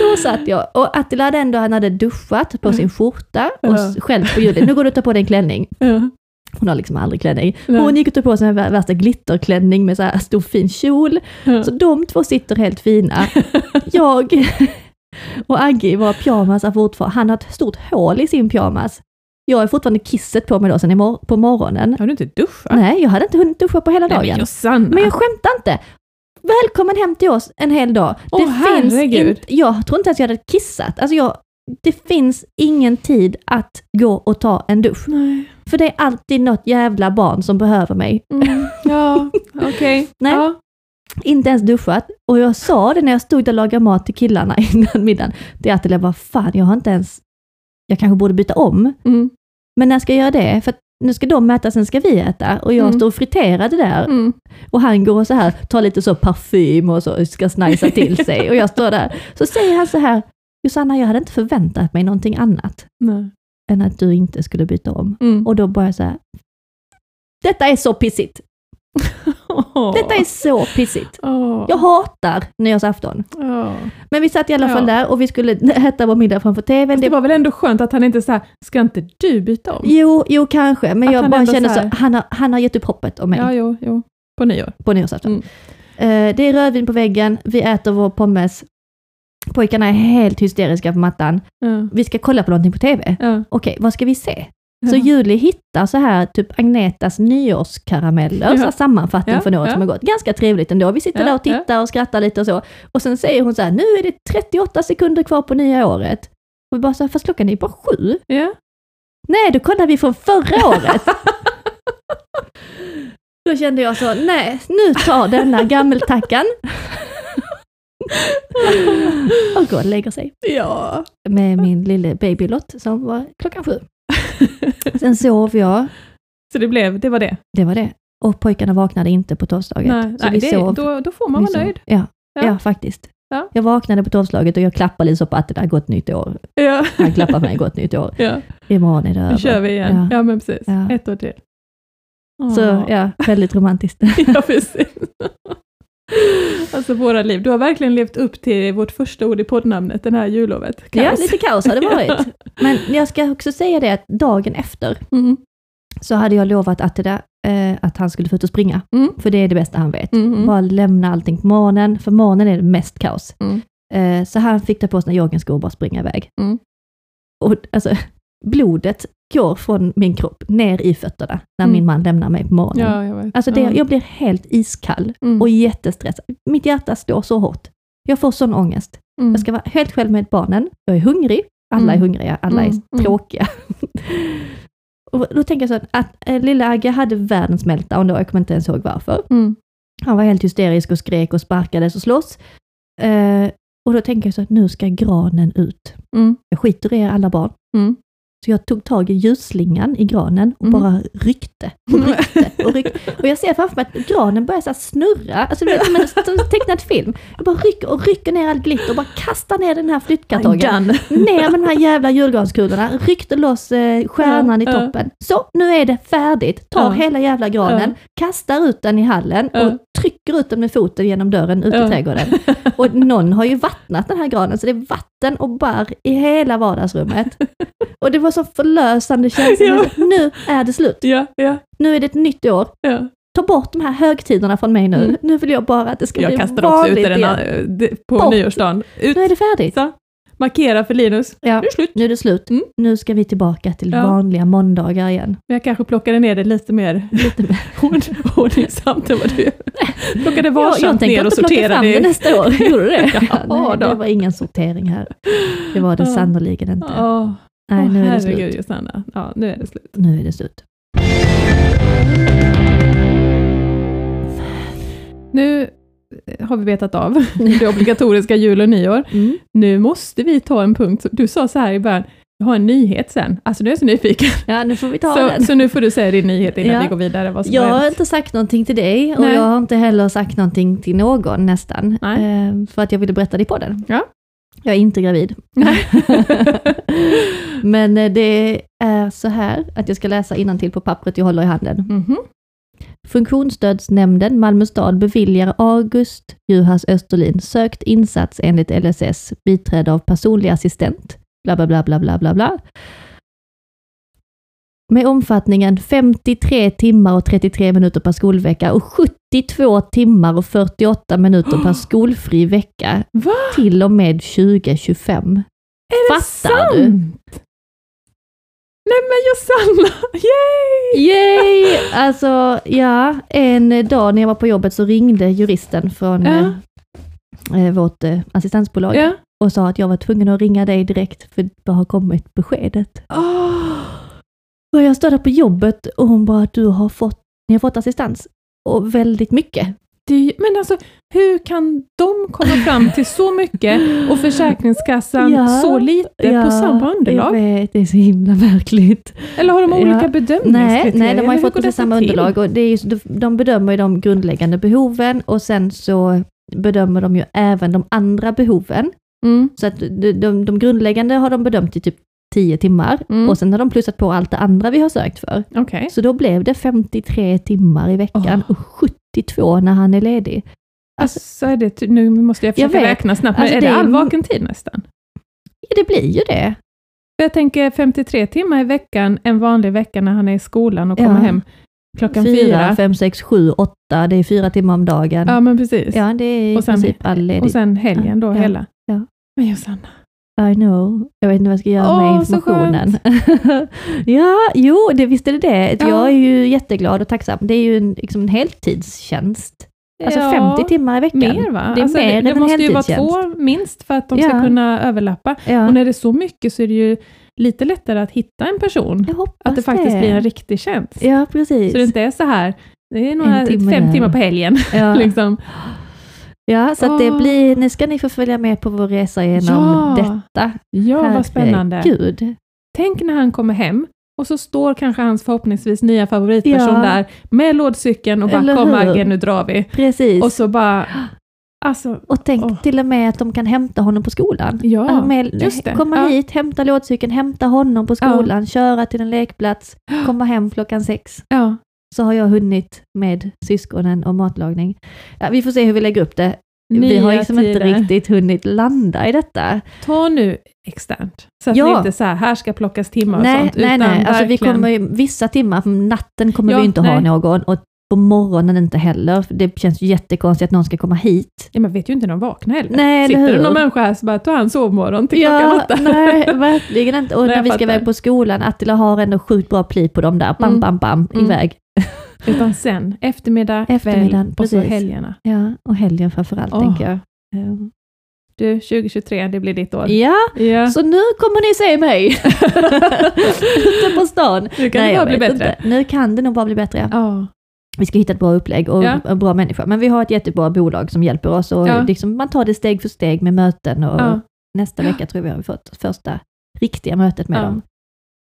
Så satt jag. Och Attila hade ändå, han hade duschat på sin skjorta och Ja. själv på ljudet. Nu går du att ta på dig en klänning. Ja. Hon har liksom aldrig klänning. Nej. Hon gick och tog på sig en vär- värsta glitterklänning med så här stor fin kjol. Ja. Så de två sitter helt fina. Jag och Agge i våra pyjamasar fortfarande. Han har ett stort hål i sin pyjamas. Jag har fortfarande kisset på mig då sen i mor- på morgonen. Har du inte duschat? Nej, jag hade inte hunnit duscha på hela Nej, dagen. men Jossanna. Men jag skämtar inte. välkommen hem till oss en hel dag. Åh, det finns herregud. inte, jag tror inte att jag hade kissat. Alltså jag, det finns ingen tid att gå och ta en dusch. Nej. För det är alltid något jävla barn som behöver mig. Mm. Ja, okej. Nej. Ja. Inte ens duschat. Och jag sa det när jag stod och lagade mat till killarna innan middagen. Det är att jag bara, fan jag har inte ens, jag kanske borde byta om. Mm. Men när ska jag göra det? För att nu ska de äta, sen ska vi äta. Och jag Mm. står och friterar det där. Mm. Och han går och så här, tar lite så parfym och så ska snajsa till sig. Och jag står där. Så säger han så här, Josanna jag hade inte förväntat mig någonting annat Nej. Än att du inte skulle byta om. Mm. Och då bara så här, detta är så pissigt. Detta är så pissigt. Åh. Jag hatar nyårsafton. Åh. Men vi satt i alla fall där och vi skulle äta vår middag framför tvn. Det var väl ändå skönt att han inte sa, ska inte du byta om? Jo, jo kanske, men Att jag bara känner så så, han har, han har gett upp hoppet om mig Ja, jo, jo. På nyår. på nyårsafton. Mm. Eh, det är rödvin på väggen, vi äter vår pommes, pojkarna är helt hysteriska på mattan. Ja. Vi ska kolla på någonting på TV. Ja. Okej, vad ska vi se? Så. Julie hittar så här typ Agnetas nyårskarameller, Ja. så här sammanfattning Ja, från året ja. som har gått. Ganska trevligt ändå. Vi sitter Ja, där och tittar och skrattar lite och så. Och sen säger hon så här, nu är det 38 sekunder kvar på nya året. Och vi bara så här, fast klockan är ju bara sju. Nej, då kollar vi från förra året. Då kände jag så, nej, nu tar denna gammeltackan och går och lägger sig ja. med min lille babylott som var klockan sju. Sen sov jag, Så det blev, det var det? det var det. Och pojkarna vaknade inte på tolvslaget. Nej, så nej vi det, sov. då, då får man vara sov. nöjd. Ja, Ja. ja. faktiskt. Ja. Jag vaknade på tolvslaget och jag klappade lite så på att det där gott nytt år. Ja. Han klappar mig gott nytt år. ja. Imorgon är det över. Nu kör vi igen. Ja, Ja. men precis. Ja. Ett år till. Åh. Så ja, väldigt romantiskt. ja, precis. Alltså våra liv. Du har verkligen levt upp till vårt första ord i poddnamnet, den här jullovet. Ja, Kaos. lite kaos har det varit. Men jag ska också säga det att dagen efter Mm. så hade jag lovat Attila eh, att han skulle få ut och springa. Mm. För det är det bästa han vet. Mm. Bara lämna allting på morgonen, för morgonen är det mest kaos. Mm. Eh, så han fick ta på sina joggingskor och bara springa iväg. Mm. Och alltså, blodet går från min kropp ner i fötterna när Mm. min man lämnar mig på morgonen. Ja, jag vet. Alltså det, ja. jag blir helt iskall Mm. och jättestressad. Mitt hjärta slår så hårt. Jag får sån ångest. Mm. Jag ska vara helt själv med barnen. Jag är hungrig. Alla är Mm. hungriga. Alla Mm, är mm. tråkiga. och då tänker jag så att äh, lilla Agge hade världens meltdown då. Jag kommer inte ens ihåg varför. Mm. Han var helt hysterisk och skrek och sparkades och slåss. Eh, och då tänker jag så att nu ska granen ut. Mm. Jag skiter i er alla barn. Mm. Så jag tog tag i ljusslingan i granen och Mm. bara ryckte och ryckte och ryckte. Och jag ser framför mig att granen börjar så snurra, alltså det är som en tecknad film. Jag bara rycker och rycker ner allt glitter och bara kastar ner den här flyttkartongen. Ner med de här jävla julgranskulorna, ryckte loss eh, stjärnan i toppen. Så, nu är det färdigt. Tar hela jävla granen, kastar ut den i hallen och trycker ut den med foten genom dörren ut i trädgården. Och någon har ju vattnat den här granen, så det är vatten och barr i hela vardagsrummet. Och det var så förlösande känsla. Ja. Nu är det slut. Ja, ja, Nu är det ett nytt år. ja. Ta bort de här högtiderna från mig nu. Mm. Nu vill jag bara att det ska Jag bli kastar också ut vanligt den igen. de- på Bort. nyårsdagen. Ut, Nu är det färdigt. så. Markera för Linus. Ja. Nu är det slut. Nu är det slut. Mm. Nu ska vi tillbaka till Ja. vanliga måndagar igen. Men jag kanske plockade ner det lite mer Lite mer. ord- ordningsamt än vad du plockade Jag, varsamt jag tänkte ner och inte plocka fram sorterade. det nästa år. Gjorde du det? Ja, Nej, då. det var ingen sortering här. Det var det Ja. sannoliken inte. Åh, Nej, nu är det herregud slut. Josanna. Ja, nu är det slut. Nu är det slut. Nu har vi vetat av det obligatoriska jul och nyår. Mm. Nu måste vi ta en punkt. Du sa så här i början, jag har en nyhet sen. Alltså nu är jag så nyfiken. Ja, nu får vi ta Så, den. så nu får du säga din nyhet innan Ja. vi går vidare. Vad som Jag har inte sagt någonting till dig och Nej. jag har inte heller sagt någonting till någon nästan. Nej. Eh, för att jag ville berätta det på den. Ja. Jag är inte gravid. Men eh, det är så här att jag ska läsa till på pappret jag håller i handen. Mhm. Funktionsstödsnämnden Malmö stad beviljar August Juhas Österlin sökt insats enligt LSS, biträde av personlig assistent, bla bla bla bla bla bla bla. Med omfattningen 53 timmar och 33 minuter per skolvecka och 72 timmar och 48 minuter per skolfri vecka Va? till och med 2025. Är det Fattar sant? du? Nej men Josanna, yay! Yay! Alltså, ja, en dag när jag var på jobbet så ringde juristen från Ja. eh, vårt eh, assistensbolag Ja. och sa att jag var tvungen att ringa dig direkt för det har kommit beskedet. Åh, Och jag står där på jobbet och hon bara, du har fått, ni har fått assistans. Och väldigt mycket. Det, men alltså, hur kan de komma fram till så mycket och Försäkringskassan Ja. så lite på samma underlag? Jag vet, det är så himla märkligt. Eller har de Ja. olika bedömningskriterier? Nej, nej, de har ju fått precis samma till? underlag och det är ju, de- bedömer ju de grundläggande behoven och sen så bedömer de ju även de andra behoven. Mm. Så att de, de, de grundläggande har de bedömt i typ 10 timmar Mm. och sen har de plussat på allt det andra vi har sökt för. Okej. Så då blev det 53 timmar i veckan Åh. och 72 när han är ledig. Alltså, Alltså, är det, nu måste jag Jag försöka vet. räkna snabbt, men Alltså, är det det all vaken tid nästan? ja, det blir ju det. Jag tänker 53 timmar i veckan, en vanlig vecka när han är i skolan och kommer Ja. hem klockan Fyra, fem, sex, sju, åtta, det är fyra timmar om dagen. Ja, men precis. Ja, det är Och sen- all ledig. och sen helgen då, Ja, hela. ja. Men Josanna, I know. Jag vet inte vad jag ska göra Åh, med informationen. ja, jo, det visste det det. Ja. Jag är ju jätteglad och tacksam. Det är ju en, liksom en heltidstjänst. Alltså Ja, 50 timmar i veckan. Mer va? Det är alltså, mer det, än det en måste ju vara två minst för att de ska Ja. kunna överlappa. Ja, Och när det är så mycket så är det ju lite lättare att hitta en person. Att det faktiskt blir en riktig tjänst. Ja, precis. Så det inte är så här, det är några timme fem där. timmar på helgen. liksom. Ja, så att det blir, nu ska ni få följa med på vår resa genom Ja. detta. Ja, vad spännande. Gud. Tänk när han kommer hem och så står kanske hans förhoppningsvis nya favoritperson Ja. där med lådcykeln och bara Eller kom? Agge, nu drar vi. Precis. Och så bara, alltså, Och tänk Åh. till och med att de kan hämta honom på skolan. ja. Ja, med, just det. Komma Ja. hit, hämta lådcykeln, hämta honom på skolan, köra till en lekplats, komma hem klockan sex. Ja. Så har jag hunnit med syskonen och matlagning. Ja, vi får se hur vi lägger upp det. vi Nya har liksom inte tider. riktigt hunnit landa i detta. Ta nu externt. Så att Ja. det inte så här, här ska plockas timmar och nej, sånt. nej, utan nej. Alltså, vi kommer ju, vissa timmar, natten kommer Ja, vi inte ha nej. någon och på morgonen inte heller. Det känns ju jättekonstigt att någon ska komma hit. Ja, man vet ju inte när de vaknar heller. Nej, Sitter det någon människa här så bara, tar han sovmorgon till klockan Ja, åtta? nej, verkligen inte. Och Nej, när vi ska iväg på skolan, Attila har ändå sjukt bra pli på dem där. Bam, Mm. bam, bam, Mm. iväg. Utan sen, eftermiddag, Eftermiddagen, kväll och så helgerna. Ja, och helgen framförallt Åh. tänker jag. Um, Du, 2023, det blir ditt år. Ja, Ja. så nu kommer ni se mig ute på stan. Nu kan Nej, det bara bli bättre. Inte. Nu kan det nog bara bli bättre. Ja. Vi ska hitta ett bra upplägg och Ja. en bra människa. Men vi har ett jättebra bolag som hjälper oss och Ja. liksom, man tar det steg för steg med möten och nästa vecka tror jag vi har fått första riktiga mötet med dem.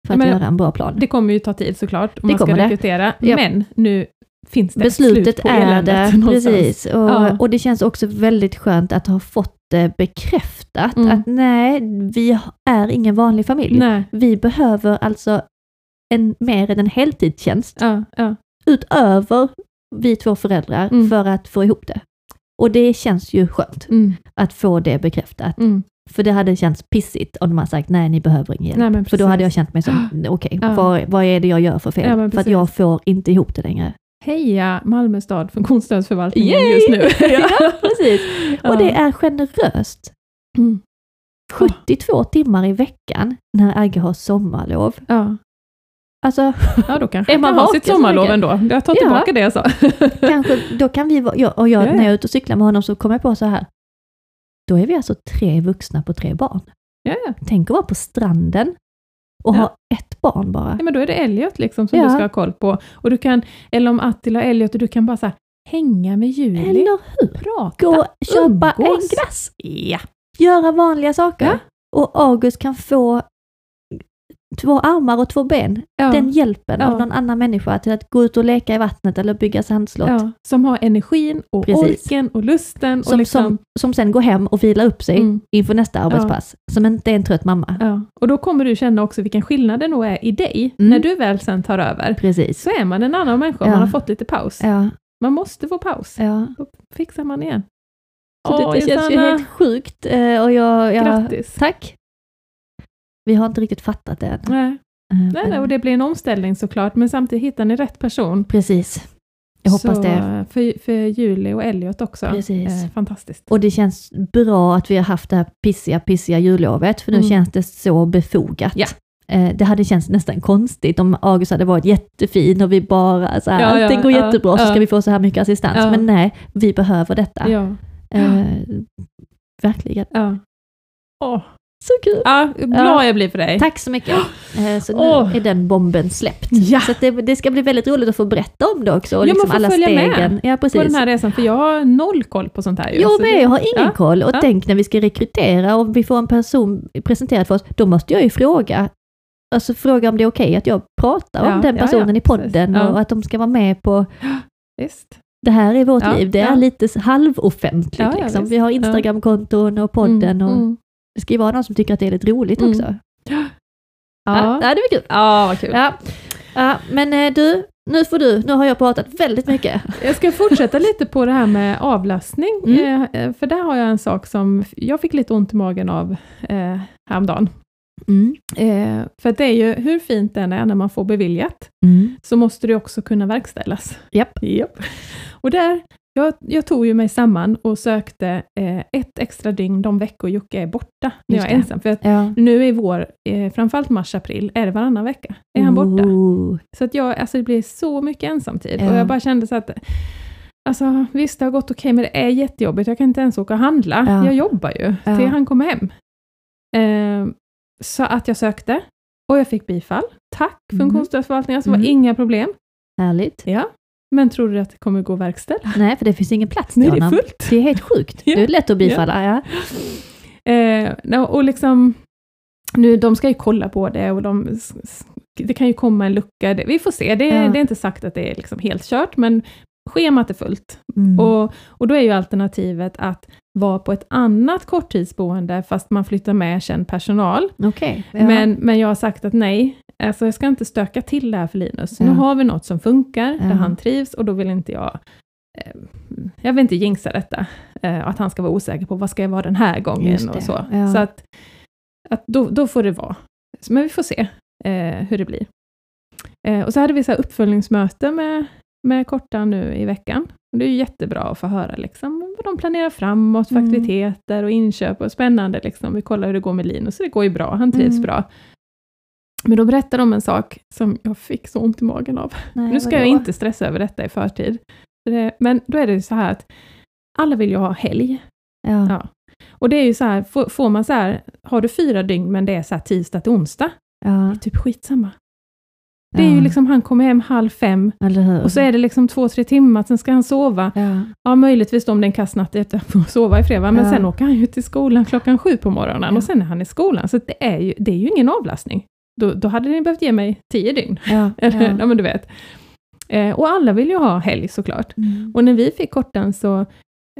För att Men- göra en bra plan. Det kommer ju ta tid såklart, om Det man ska rekrytera. Ja. Men nu finns det Beslutet slut på är någonstans. precis. Och, Ja. och det känns också väldigt skönt att ha fått det bekräftat. Mm. Att nej, vi är ingen vanlig familj. Nej. Vi behöver alltså en, mer än en heltidstjänst ja. utöver vi två föräldrar Mm. för att få ihop det. Och det känns ju skönt Mm. att få det bekräftat. Mm. För det hade känts pissigt om de hade sagt nej, ni behöver ingen hjälp. Nej, för då hade jag känt mig som, okej, Ja. vad, vad är det jag gör för fel? Ja, för att jag får inte ihop det längre. Heja Malmö stad funktionsstödsförvaltningen Yay! just nu. ja, precis. Ja. Och det är generöst. Mm. 72 timmar i veckan när Agge har sommarlov. Ja. Alltså, ja, då kanske man man kan ha vaken sitt sommarlov ändå. Jag tar Ja. tillbaka det jag sa. kanske, då kan vi jag, och jag, Ja, ja. när jag är ute och cyklar med honom så kommer jag på så här, då är vi alltså tre vuxna på tre barn. Ja, ja. Tänk att vara på stranden och Ja. ha ett barn bara. Ja, men då är det Elliot liksom som Ja. du ska ha koll på. Och du kan, eller om Attila och Elliot, och du kan bara så här, hänga med Julie, Eller hur? prata, Gå köpa en umgås. glass, Ja. göra vanliga saker. Ja. Och August kan få två armar och två ben. Ja. Den hjälpen Ja. av någon annan människa till att gå ut och leka i vattnet eller bygga sandslott. Ja, som har energin och Precis. orken och lusten. och Som, liksom, som, som sen går hem och vilar upp sig Mm. inför nästa arbetspass. Som inte är en trött mamma. Och då kommer du känna också vilken skillnad det nog är i dig, Mm. när du väl sen tar över. Precis. Så är man en annan människa om Ja. man har fått lite paus. Man måste få paus. ja. Då fixar man igen. Så Åh, det, det känns ju helt sjukt. eh, Och jag, jag, Grattis. Tack. Vi har inte riktigt fattat det än. Nej, Eh, nej, nej, och det blir en omställning såklart, men samtidigt hittar ni rätt person. Precis. Jag hoppas så, det. För, för Julie och Elliot också. Precis. Eh, fantastiskt. Och det känns bra att vi har haft det här pissiga, pissiga jullovet, för nu Mm. känns det så befogat. Ja. Eh, det hade känts nästan konstigt om August hade varit jättefin och vi bara så här, Ja, ja, allting går ja, jättebra så ja. ska vi få så här mycket assistans. Ja. Men nej, vi behöver detta. Ja. Eh, verkligen. Ja. Åh. Så kul! Ja, glad Ja. jag blir för dig. Tack så mycket. Eh, så nu Åh. är den bomben släppt. Ja. Så det, det ska bli väldigt roligt att få berätta om det också. Och Ja, man liksom får alla följa med stegen. Ja, precis. På den här resan, för jag har noll koll på sånt här. Jo, Så men jag har ingen ja. koll. Och Ja. tänk när vi ska rekrytera och vi får en person presenterad för oss, då måste jag ju fråga, alltså fråga om det är okej att jag pratar om den personen i podden och att de ska vara med på Visst. det här är vårt Ja, liv. Det är ja. lite halvoffentligt. Ja, liksom. Vi har Instagramkonton och podden och Mm. Det ska ju vara någon som tycker att det är lite roligt Mm. också. Ja. Ja, det är kul. ja, vad kul. Ja. Ja, men eh, du, nu får du, nu har jag pratat väldigt mycket. Jag ska fortsätta lite på det här med avlastning, Mm. eh, för där har jag en sak som jag fick lite ont i magen av eh, häromdagen. Mm. Eh, för det är ju, hur fint det än är när man får beviljat, Mm. så måste det också kunna verkställas. Japp. Japp. Och där, jag, jag tog ju mig samman och sökte eh, ett extra dygn de veckor Jocke är borta, när jag är ensam. För att Ja. nu i vår, eh, framförallt mars-april, är det varannan vecka. Är han borta. Ooh. Så att jag, alltså det blir så mycket ensamtid. Ja. Och jag bara kände så att, alltså visst det har gått okej, men det är jättejobbigt. Jag kan inte ens åka och handla. Ja. Jag jobbar ju Ja. till han kommer hem. Eh, så att jag sökte och jag fick bifall. Tack Mhm. funktionsstödsförvaltningen, alltså Mm. var inga problem. Härligt. Ja. Men tror du att det kommer gå att verkställa? Nej, för det finns ingen plats Nej, det är fullt. Det är helt sjukt. Ja. Det är lätt att bifalla. Ja. Eh, no, och liksom, nu, de ska ju kolla på det och de, det kan ju komma en lucka. Vi får se, det, är- Ja. det är inte sagt att det är liksom helt kört, men schemat är fullt. Mm. Och, och då är ju alternativet att vara på ett annat korttidsboende, fast man flyttar med känd personal. Okej. Ja. Men, men jag har sagt att nej, alltså jag ska inte stöka till det här för Linus. Ja. Nu har vi något som funkar, Ja. där han trivs, och då vill inte jag eh, jag vill inte jinxa detta, eh, att han ska vara osäker på vad ska jag vara den här gången och så. Så att, att då, då får det vara. Men vi får se eh, hur det blir. Eh, och så hade vi så uppföljningsmöte med, med Korta nu i veckan. Och det är ju jättebra att få höra liksom, vad de planerar framåt för Mm. aktiviteter och inköp och spännande. Liksom. Vi kollar hur det går med Linus, det går ju bra, han trivs Mm. bra. Men då berättade de en sak som jag fick så ont i magen av. Nej, Nu ska vadå? jag inte stressa över detta i förtid. Det- Men då är det ju så här att alla vill ju ha helg. Ja. Ja. Och det är ju så här, får, man så här, har du fyra dygn men det är så här tisdag till onsdag, Ja. typ skitsamma. Det är ju Ja. liksom, han kommer hem halv fem och så är det liksom två, tre timmar, sen ska han sova. Ja. Ja, möjligtvis om det är en kass natt att sova i fredag, men Ja. sen åker han ju till skolan klockan sju på morgonen och sen är han i skolan. Så det är ju, det är ju ingen avlastning. Då, då hade ni behövt ge mig tio dygn. Ja. Eller, ja. Ja. men du vet. Eh, och alla vill ju ha helg såklart. Mm. Och när vi fick korten så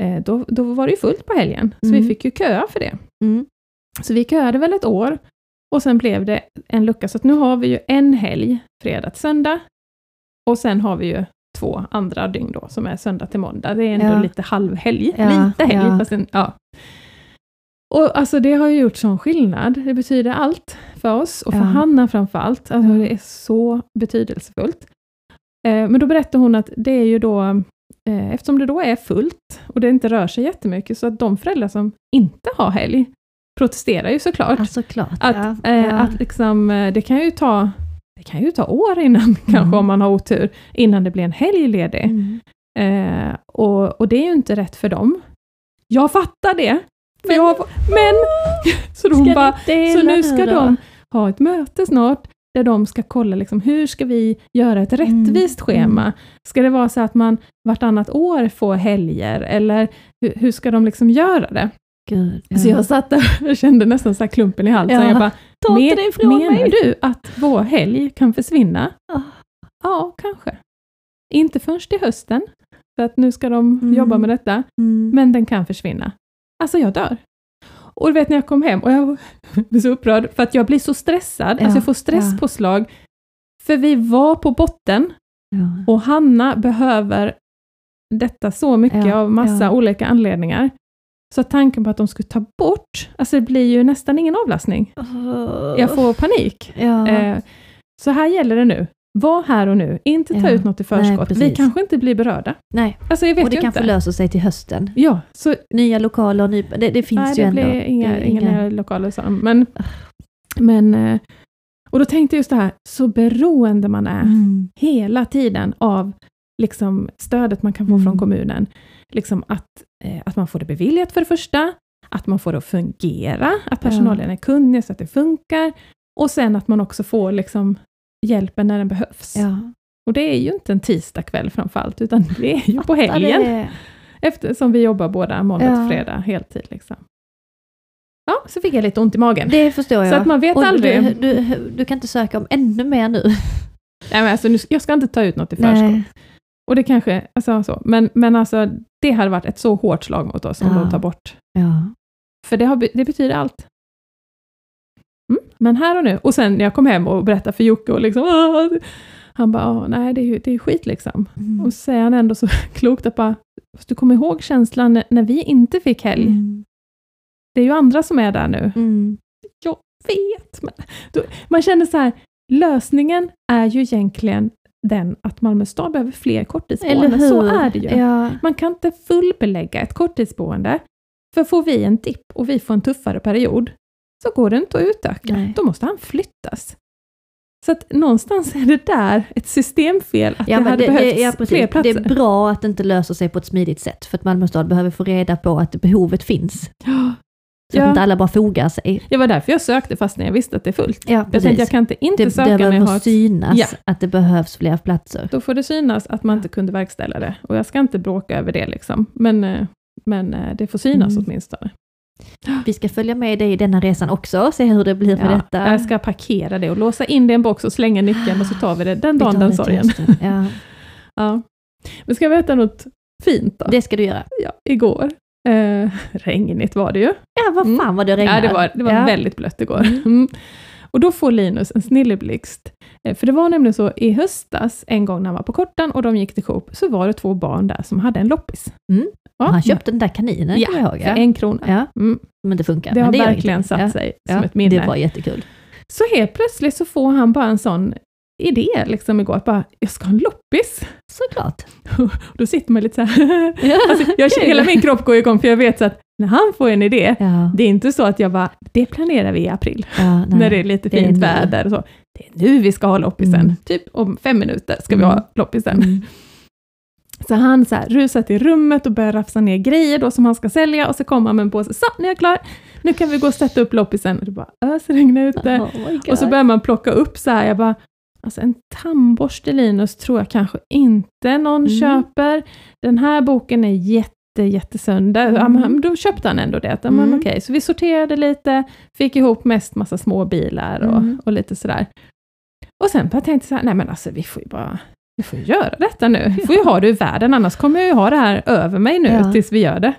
eh, då, då var det ju fullt på helgen, så Mm. vi fick ju köa för det. Mm. Så vi köade väl ett år och sen blev det en lucka, så att nu har vi ju en helg, fredag till söndag, och sen har vi ju två andra dygn då, som är söndag till måndag. Det är ändå Ja. lite halvhelg, Ja, lite helg, ja. fast en, ja. Och alltså det har ju gjort sån skillnad. Det betyder allt för oss, och för Ja. Hanna framför allt. Alltså det är så betydelsefullt. Eh, men då berättar hon att det är ju då, eh, eftersom det då är fullt, och det inte rör sig jättemycket, så att de föräldrar som inte har helg, protesterar ju såklart. Ja, såklart. Att, ja. eh, ja. att liksom, eh, det kan ju ta det kan ju ta år innan, kanske om man har otur, innan det blir en helg ledig. Mm. Eh, och, och det är ju inte rätt för dem. Jag fattar det. För men, jag, men så, de bara, så nu ska de ha ett möte snart, där de ska kolla liksom, hur ska vi göra ett rättvist Mm, schema. Ska det vara så att man vartannat år får helger, eller hur, hur ska de liksom göra det? Gud, ja. Så jag satt där och kände nästan så här klumpen i halsen. Ja. Jag bara, Ta men, det ifrån menar mig! du att vår helg kan försvinna? Ah. Ja, kanske. Inte först till hösten, för att nu ska de Mm. jobba med detta, Mm. men den kan försvinna. Alltså jag dör. Och du vet när jag kom hem, och jag blev så upprörd, för att jag blir så stressad, Ja, alltså jag får stresspåslag, för vi var på botten, Ja. och Hanna behöver detta så mycket Ja, av massa ja. olika anledningar. Så tanken på att de skulle ta bort, alltså det blir ju nästan ingen avlastning. Jag får panik. Ja. Eh, så här gäller det nu. Var här och nu, inte ta Ja. ut något i Nej, förskott. vi precis. kanske inte blir berörda. Nej, Alltså jag vet och det kanske löser sig till hösten. Ja, så Nya lokaler, ny, det, det finns nej, ju det ändå. blir inga, Det är inga inga- nya lokaler de. Men, men, eh, Och då tänkte jag just det här, så beroende man är Mm. hela tiden av liksom, stödet man kan få Mm. från kommunen. Liksom att, eh, att man får det beviljat för det första, att man får det att fungera, att personalen är kunnig så att det funkar, och sen att man också får liksom, hjälpen när den behövs. Ja. Och det är ju inte en tisdagkväll framförallt, utan det är ju på helgen, det- eftersom vi jobbar båda måndag Ja. till fredag heltid. Liksom. Ja, så fick jag lite ont i magen. Det förstår jag. Så att man vet och aldrig. Du, du, du kan inte söka om ännu mer nu. Nej, men alltså, jag ska inte ta ut något i förskott. Och det kanske, alltså så, men, men alltså det hade varit ett så hårt slag mot oss om Ja. de tar bort. Ja. För det, har, det betyder allt. Mm, men här och nu. Och sen när jag kom hem och berättade för Jocke och liksom, "Åh", han bara, "Åh, nej det är ju det är skit liksom. Mm. Och säger han ändå så klokt att bara, "Fast du kommer ihåg känslan när, när vi inte fick helg? Mm. Det är ju andra som är där nu. Mm. Jag vet, men då, man känner så här, lösningen är ju egentligen den att Malmö stad behöver fler korttidsboenden. Så är det ju. Ja. Man kan inte fullbelägga ett korttidsboende, för får vi en dipp och vi får en tuffare period, så går det inte att utöka. Nej. Då måste han flyttas. Så att någonstans är det där ett systemfel, att Ja, det hade det, behövts ja, precis. fler platser. det är bra att det inte löser sig på ett smidigt sätt, för att Malmö stad behöver få reda på att behovet finns. Så Ja. att inte alla bara fogar sig. Det var därför jag sökte fast när jag visste att det är fullt. Ja, Jag tänkte jag kan inte inte det, söka det när jag behöver har ett synas Ja. att det behövs fler platser. Då får det synas att man inte kunde verkställa det. Och jag ska inte bråka över det liksom. Men, eh, men eh, det får synas Mm. åtminstone. Vi ska följa med dig i denna resan också, se hur det blir med Ja, detta. jag ska parkera det och låsa in det i en box och slänga nyckeln och så tar vi det den Vi dagen, den det sorgen. Ja, Ja. Men ska jag berätta något fint då? det ska du göra. Ja, igår. Eh, regnigt var det ju. Ja, vad Mm. fan vad det regnar. Ja, det var, det var Ja. väldigt blött igår. Mm. Mm. Och då får Linus en snilleblixt. Eh, För det var nämligen så i höstas, en gång när han var på kortan och de gick till Coop, så var det två barn där som hade en loppis. Mm. Ja, Han köpte den där kaninen, Ja, jag ihåg. för Ja. en krona. Mm. som inte funkar. Det har men gör verkligen satt sig som ett minne. Det var jättekul. Så helt plötsligt så får han bara en sån idé liksom igår, att bara, jag ska ha en loppis. Såklart. Då sitter man lite så här. Ja. alltså, jag, hela min kropp går igång för jag vet så att när han får en idé, Ja. det är inte så att jag bara, det planerar vi i april, Ja, när det är lite det är fint nu. väder och så. Det är nu vi ska ha loppisen. Mm. Typ om fem minuter ska vi Mm. ha loppisen. Mm. Så han så här, rusar till rummet och börjar rafsa ner grejer då som han ska sälja och så kommer han med en påse. Så, nu är jag klar. Nu kan vi gå och sätta upp loppisen. Och det bara ösregnar ute. Oh. Och så börjar man plocka upp så här, jag bara, alltså en tandborste Linus tror jag kanske inte någon Mm. köper. Den här boken är jätte, jättesönder. Ja, Mm. men då köpte han ändå det. Ja, men Mm. okej. Så vi sorterade lite, fick ihop mest massa små bilar och, Mm. och lite sådär. Och sen bara tänkte jag så här, nej men alltså vi får ju bara vi får ju göra detta nu. Vi får ju ha det i världen, annars kommer jag ju ha det här över mig nu Ja. tills vi gör det.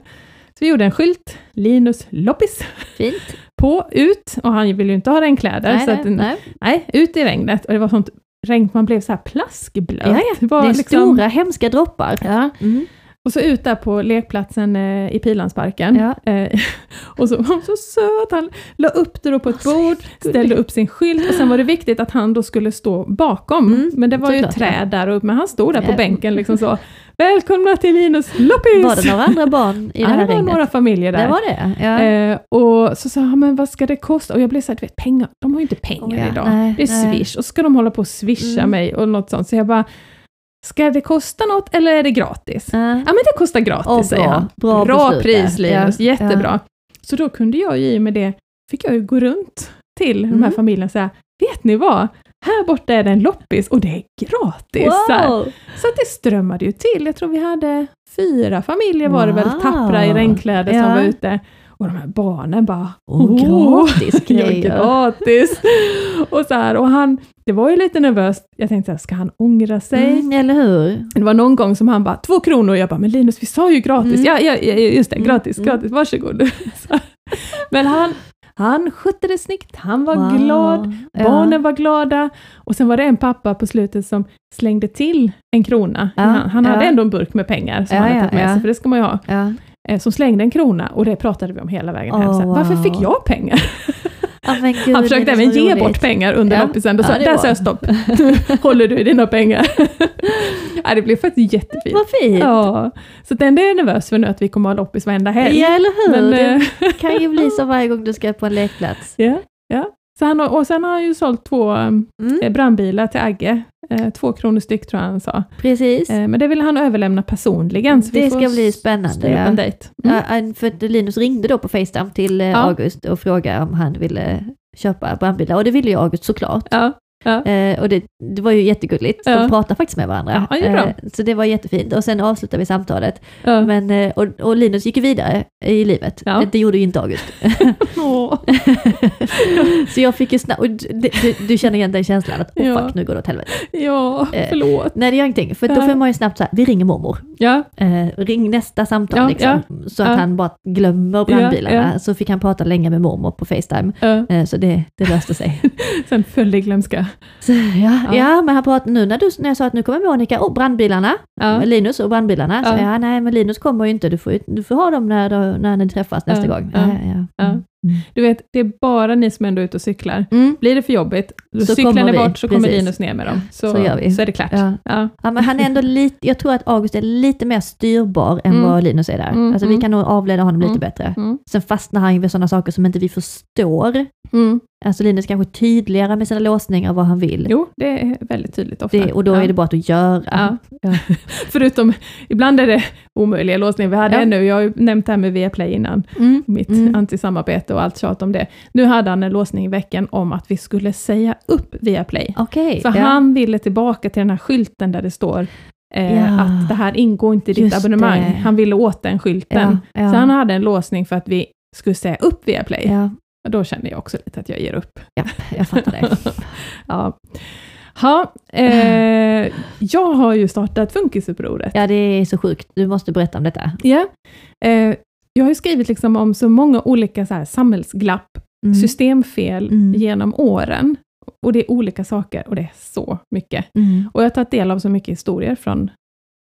Så vi gjorde en skylt, Linus loppis, Fint. På, ut, och han vill ju inte ha regnkläder. Nej, så nej, att nej. Nej, ut i regnet. Och det var sånt regn, man blev så här plaskblöt. Ja, ja. Det var Det är liksom, stora hemska droppar. Ja. Mm. Och så ut där på lekplatsen eh, i Pilansparken. Ja. Eh, och så, han så söt, han la upp det då på ett bord, ställde upp sin skylt och sen var det viktigt att han då skulle stå bakom. Mm, men det var ju träd där uppe, men han stod där på bänken liksom så. Välkomna till Linus loppis! Var det några andra barn i ja, det här det var några familjer där. Det var det? Ja. Eh, och så sa han, men vad ska det kosta? Och jag blev så här, du vet pengar, de har ju inte pengar Oh ja, idag. nej, det är nej. swish, och så ska de hålla på och swisha Mm. mig och något sånt. Så jag bara, ska det kosta något eller är det gratis? Ja. Ja men det kostar gratis, säger bra. han. Bra beslut pris. Linus, Ja, jättebra. Så då kunde jag ju i och med det, fick jag ju gå runt till de här Mm. familjerna och säga, vet ni vad? Här borta är det en loppis och det är gratis. Wow. så det strömmade ju till. Jag tror vi hade fyra familjer var det väl, tappra i regnkläder som Ja. var ute. Och de här barnen bara, Åh, gratis ja, grejer. gratis. och så här, och han, det var ju lite nervöst. Jag tänkte, så här, ska han ångra sig? Mm, eller hur? Det var någon gång som han bara, två kronor, och jag bara, men Linus vi sa ju gratis. Mm. Ja, ja, ja, just det, Mm, gratis, mm. gratis, varsågod. Så. Men han, han skötte det snyggt, han var Wow. glad, Ja. barnen var glada. Och sen var det en pappa på slutet som slängde till en krona. Ja, Han, han hade ja. ändå en burk med pengar som Ja, han hade ja, tagit med ja. sig, för det ska man ju ha. Ja. Eh, Som slängde en krona och det pratade vi om hela vägen hem. Åh, Så här, Varför wow. fick jag pengar? Ja, men gud, Han försökte det är även ge roligt. bort pengar under Ja. loppisen. Då Ja, sa, det där sa jag stopp. Håller du i dina pengar? ja, det blev faktiskt jättefint. Vad fint! Ja, så den är jag nervös för nu att vi kommer ha loppis varenda helg. Ja, eller hur? Men, eh, det kan ju bli så varje gång du ska på en lekplats. ja, ja, Så han och sen har han ju sålt två Mm. eh, brandbilar till Agge. Eh, två kronor styck tror jag han sa. Precis. Eh, men det vill han överlämna personligen. Så Det ska bli spännande, ja. en dejt. Mm. Ja, för Linus ringde då på Facetime till eh, Ja. August och frågade om han ville köpa brandbilar. Och det ville ju August såklart. Ja. Eh, och det, det var ju jättegulligt. Ja. De pratade faktiskt med varandra. Ja, Eh, så det var jättefint. Och sen avslutade vi samtalet. Ja. Men, eh, och, och Linus gick ju vidare i livet. Ja. Det gjorde ju inte August. Så jag fick ju snabbt, du, du, du känner igen den känslan att Ja. fuck, nu går det åt helvete. ja, Eh, förlåt. Nej det gör ingenting, för då Ja. får man ju snabbt så här, vi ringer mormor. Ja, Eh, ring nästa samtal Ja, liksom. Så att ja. han bara glömmer brandbilarna. Ja, ja. Så fick han prata länge med mormor på Facetime. ja. Eh, så det, det löste sig. sen föll det i glömska. Så, ja, Ja. ja. men han pratade nu när, du, när jag sa att nu kommer Monica och brandbilarna. Ja. Linus och brandbilarna. Så Ja. ja, nej men Linus kommer ju inte, du får, du får ha dem när, då- när ni träffas nästa Ja, gång. ja, ja. ja. Du vet, det är bara ni som ändå är ute och cyklar. Mm. Blir det för jobbigt, Så cyklar ni bort så kommer. Linus ner med dem. Så, Så gör vi. så är det klart. Ja. Ja. Ja, men han är ändå lite, jag tror att August är lite mer styrbar än Mm. vad Linus är där. Mm, Alltså vi mm. kan nog avleda honom lite Mm. bättre. Mm. Sen fastnar han ju vid sådana saker som inte vi förstår. Mm. Alltså Linus kanske är tydligare med sina låsningar vad han vill. Jo, det är väldigt tydligt ofta. Det, och då ja. är det bara att göra. Ja. Ja. Förutom, ibland är det omöjliga låsningar. Vi hade Ja. en nu, jag har ju nämnt det här med Viaplay innan, Mm. mitt Mm. antisamarbete och allt tjat om det. Nu hade han en låsning i veckan om att vi skulle säga upp Viaplay. Okej. För ja. han ville tillbaka till den här skylten där det står eh, Ja. att det här ingår inte i ditt Just abonnemang. det. Han ville åt den skylten. Ja, ja. Så han hade en låsning för att vi skulle säga upp Viaplay. Ja, Och då kände jag också lite att jag ger upp. jag fattar det. Ja. Ha, eh, jag har ju startat Funkisupproret. Ja, det är så sjukt. Du måste berätta om detta. Ja. Eh, jag har ju skrivit liksom om så många olika så här samhällsglapp, Mm. systemfel Mm. genom åren. Och det är olika saker och det är så mycket. Mm. Och jag har tagit del av så mycket historier från,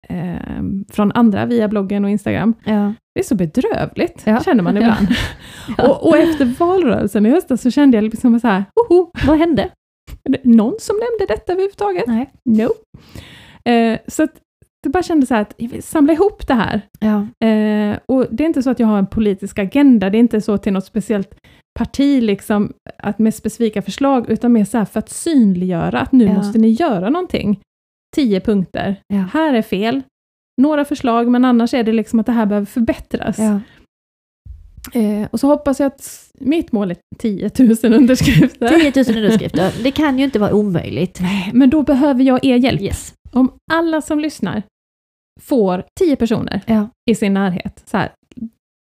eh, från andra via bloggen och Instagram. Ja. Det är så bedrövligt, Ja. känner man ibland. Ja. och, och efter valrörelsen i höstas så kände jag liksom så här, Oho, Vad hände? Någon som nämnde detta överhuvudtaget? Nej. No. Eh, så att det bara kändes så att jag vill samla ihop det här. Ja. Eh, och det är inte så att jag har en politisk agenda, det är inte så till något speciellt parti, liksom, att med specifika förslag, utan mer så för att synliggöra att nu Ja. måste ni göra någonting. Tio punkter. Ja. Här är fel. Några förslag, men annars är det liksom att det här behöver förbättras. Eh, och så hoppas jag att mitt mål är 10 000 underskrifter. 10 000 underskrifter. Det kan ju inte vara omöjligt. Men då behöver jag er hjälp. Yes. Om alla som lyssnar får 10 personer Ja. i sin närhet, så här,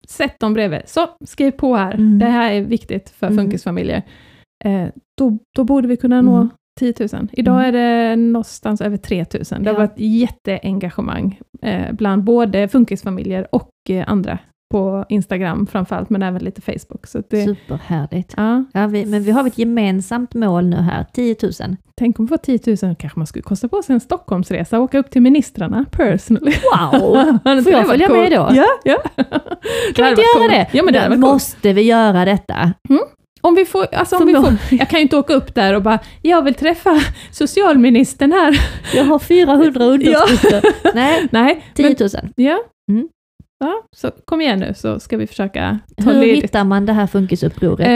sätt dem bredvid. Så, skriv på här. Mm. Det här är viktigt för Mm. funkisfamiljer. Eh, då, då borde vi kunna nå Mm. 10 000. Idag Mm. är det någonstans över 3 000. Det har Ja. varit jätteengagemang eh, bland både funkisfamiljer och eh, andra på Instagram framförallt, men även lite Facebook. Så det, Superhärligt. ja, Ja, vi, men vi har ett gemensamt mål nu här, 10 000. tänk om vi får 10 000, kanske man skulle kosta på sig en Stockholmsresa och åka upp till ministrarna personally. Wow! Får jag följa coolt? med då? Ja, ja. Kan vi inte göra det? Ja, men det coolt. måste vi göra detta. Om vi får, alltså om vi får, jag kan ju inte åka upp där och bara, jag vill träffa socialministern här. Jag har 400 underskrifter. Nej, Nej, 10 men, 000. ja. Mm. Ja. Så kom igen nu så ska vi försöka ta Hur ledigt. hittar man det här funkisupproret?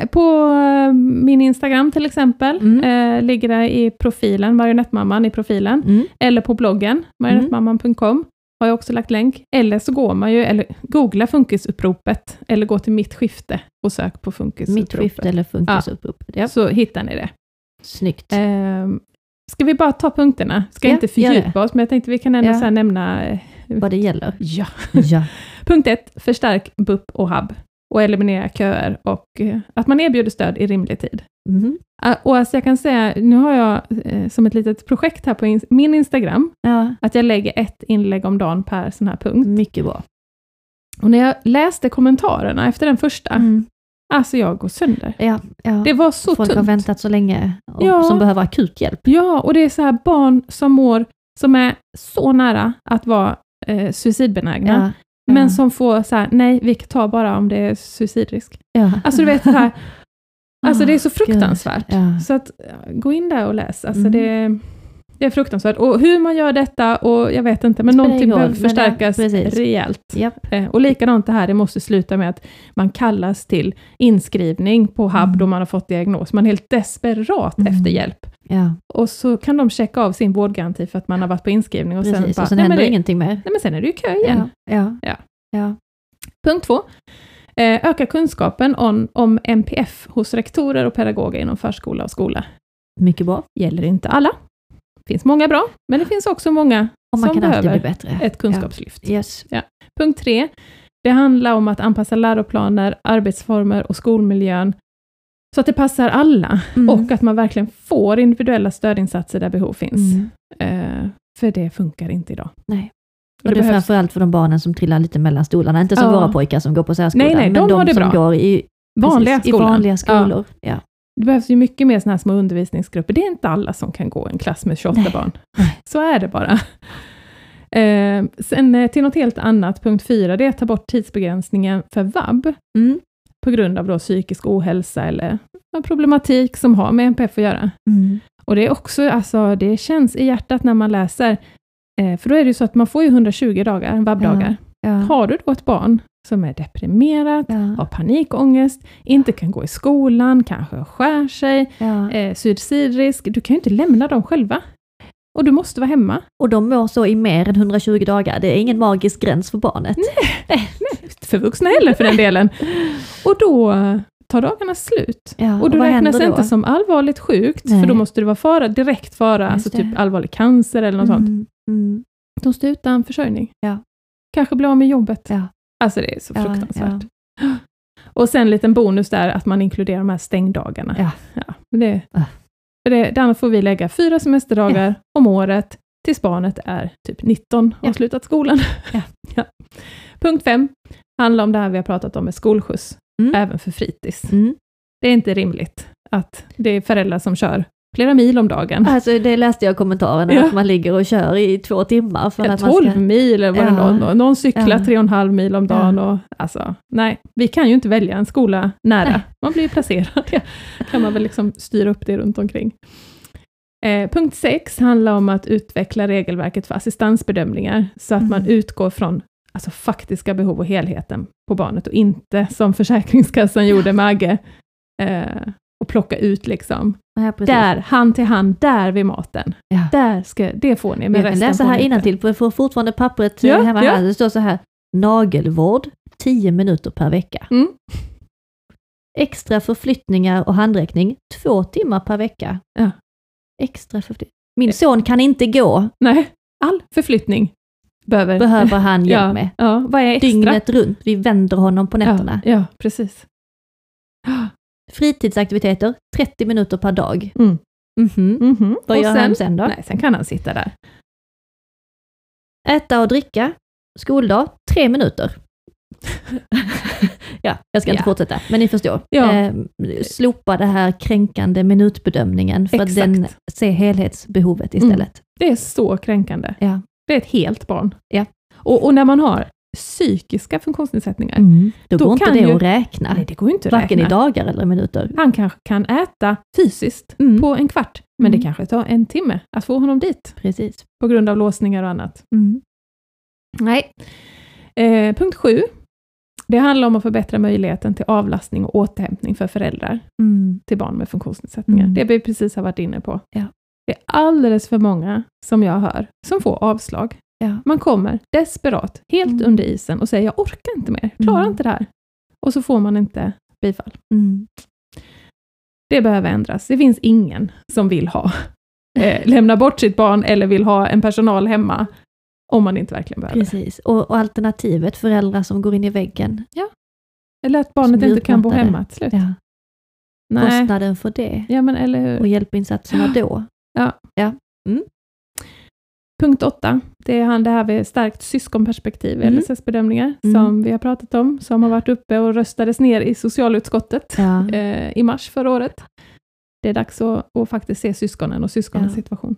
Eh, på eh, min Instagram till exempel, Mm. eh, ligger det i profilen, marionettmamman i profilen, Mm. eller på bloggen, marionettmamman.com, har jag också lagt länk. Eller så går man ju, eller googla funkisuppropet, eller gå till mitt skifte och sök på Mitt funkisuppropet. skifte eller funkisuppropet. Ja. Så hittar ni det. Snyggt. Ehm, ska vi bara ta punkterna? Ska Ja, inte fördjupa oss, men jag tänkte vi kan ändå Ja. nämna... Vad det gäller. Ja. Ja. Punkt ett, förstärk BUP och HUB och eliminera köer och eh, att man erbjuder stöd i rimlig tid. Ah, Och alltså jag kan säga, nu har jag eh, som ett litet projekt här på in- min Instagram, ja, att jag lägger ett inlägg om dagen per sån här punkt. mycket bra. Och när jag läste kommentarerna efter den första, Mm. alltså jag går sönder. Ja, ja. Det var så Folk har tungt. väntat så länge och Ja. som behöver akut hjälp. Ja, och det är så här barn som mår, som är så nära att vara eh, suicidbenägna, Ja. men ja. som får så här, nej, vi tar bara om det är suicidrisk. Ja. Alltså du vet det här, alltså det är så Ah, fruktansvärt. Så att, gå in där och läs. Alltså Mm. det, det är fruktansvärt. Och hur man gör detta, och jag vet inte, men Spelar någonting behöver det- förstärkas precis. rejält. Japp. Eh, Och likadant det här, det måste sluta med att man kallas till inskrivning på HUB Mm. då man har fått diagnos. Man är helt desperat Mm. efter hjälp. Ja, Och så kan de checka av sin vårdgaranti för att man har varit på inskrivning och sen precis. bara, och sen händer det, ingenting mer. nej men sen är det ju kö igen. Ja, ja, Ja. ja. Punkt två. Eh, öka kunskapen om, om MPF hos rektorer och pedagoger inom förskola och skola. Mycket bra. Gäller inte alla. Det finns många bra, men det finns också många som behöver ett kunskapslyft. Yes. Punkt tre. Det handlar om att anpassa läroplaner, arbetsformer och skolmiljön så att det passar alla Mm. och att man verkligen får individuella stödinsatser där behov finns. Mm. Eh, för det funkar inte idag. Nej. Och Och det det är behövs, framförallt för de barnen som trillar lite mellan stolarna. Inte som Ja. våra pojkar som går på särskolan, Nej, nej, men de de, har det som bra. går i vanliga precis, i vanliga Ja. skolor. Ja. Det behövs ju mycket mer såna här små undervisningsgrupper. Det är inte alla som kan gå en klass med 28 Nej. barn. Så är det bara. Eh, sen eh, till något helt annat, punkt fyra, det är att ta bort tidsbegränsningen för vab Mm. på grund av då psykisk ohälsa eller problematik som har med NPF att göra. Mm. Och det är också, alltså det känns i hjärtat när man läser, eh, för då är det ju så att man får ju 120 dagar, vab-dagar. Ja. Har du då ett barn som är deprimerat, Ja. har panikångest, inte kan gå i skolan, kanske skär sig, Ja. eh, suicidrisk, du kan ju inte lämna dem själva. Och du måste vara hemma. Och de mår så i mer än 120 dagar. Det är ingen magisk gräns för barnet. För vuxna heller för den delen. Och då eh, tar dagarna slut. Ja, Och du vad räknas inte som allvarligt sjukt, Nej. för då måste du vara fara, direkt fara, Just alltså det. typ allvarlig cancer eller något sånt. Mm. Mm. De står utan försörjning. Ja. Kanske blir av med jobbet. Ja. Alltså det är så Ja, fruktansvärt. Och sen en liten bonus där, att man inkluderar de här stängdagarna. Ja. Ja, det, Ah. för det, där får vi lägga fyra semesterdagar om året tills barnet är typ 19 och Ja. har slutat skolan. Ja. Ja. Punkt fem handlar om det här vi har pratat om med skolskjuts, Mm. även för fritids. Mm. Det är inte rimligt att det är föräldrar som kör flera mil om dagen. Alltså det läste jag i kommentarerna, Ja. att man ligger och kör i två timmar för Ja, att man 12 ska... mil eller vad det Ja. någon, någon cyklar Ja. 3,5 mil om dagen. Och, alltså, nej, vi kan ju inte välja en skola nära. Nej. Man blir placerad. kan man väl liksom styra upp det runt omkring. Eh, punkt 6 handlar om att utveckla regelverket för assistansbedömningar, så att man Mm. utgår från alltså, faktiska behov och helheten på barnet, och inte som Försäkringskassan gjorde med Agge, eh, och plocka ut liksom, Ja, där, hand till hand, där vid maten. Ja. Där ska, det får ni, men jag kan läsa här innantill för jag får fortfarande pappret Ja, ja, hemma här. Det står så här, nagelvård 10 minuter per vecka. Mm. Extra förflyttningar och handräckning 2 timmar per vecka. Extra förflyttning. Min son kan inte gå, Nej, all förflyttning behöver, behöver han hjälp ja, med. Vad är extra? Dygnet runt, vi vänder honom på nätterna. Ja, ja precis. Fritidsaktiviteter 30 minuter per dag. Mm. Mhm. Mhm. Vad Och gör sen, han sen då? Nej, sen kan han sitta där. Äta och dricka, skoldag, tre minuter. ja, jag ska inte Ja. fortsätta, men ni förstår. Ja. Eh, slopa det här kränkande minutbedömningen för att Exakt. den ser helhetsbehovet istället. Det är så kränkande. Ja. Det är ett helt barn. Ja. Och, och när man har psykiska funktionsnedsättningar, Då, Då går inte det ju- att räkna, nej, det går inte att varken räkna. i dagar eller minuter. Han kanske kan äta fysiskt Mm. på en kvart, men Mm. det kanske tar en timme att få honom dit, Precis. på grund av låsningar och annat. Mm. Nej. Eh, punkt sju. Det handlar om att förbättra möjligheten till avlastning och återhämtning för föräldrar Mm. till barn med funktionsnedsättningar. Mm. Det vi precis har varit inne på. Ja. Det är alldeles för många som jag hör som får avslag. Ja. Man kommer desperat, helt Mm. under isen och säger jag orkar inte mer, klarar Mm. inte det här. Och så får man inte bifall. Mm. Det behöver ändras. Det finns ingen som vill ha eh, lämna bort sitt barn eller vill ha en personal hemma om man inte verkligen behöver. Precis. Och, och alternativet, föräldrar som går in i väggen. Eller att barnet inte kan bo hemma till slut. Ja. Nej. Kostnaden för det Ja, men eller hur. och hjälpinsatserna då. Punkt åtta, det är han det här med starkt syskonperspektiv Mm. LSS-bedömningar, Mm. som vi har pratat om, som har varit uppe och röstades ner i socialutskottet Ja. eh, i mars förra året. Det är dags att, att faktiskt se syskonen och syskonens Ja. situation.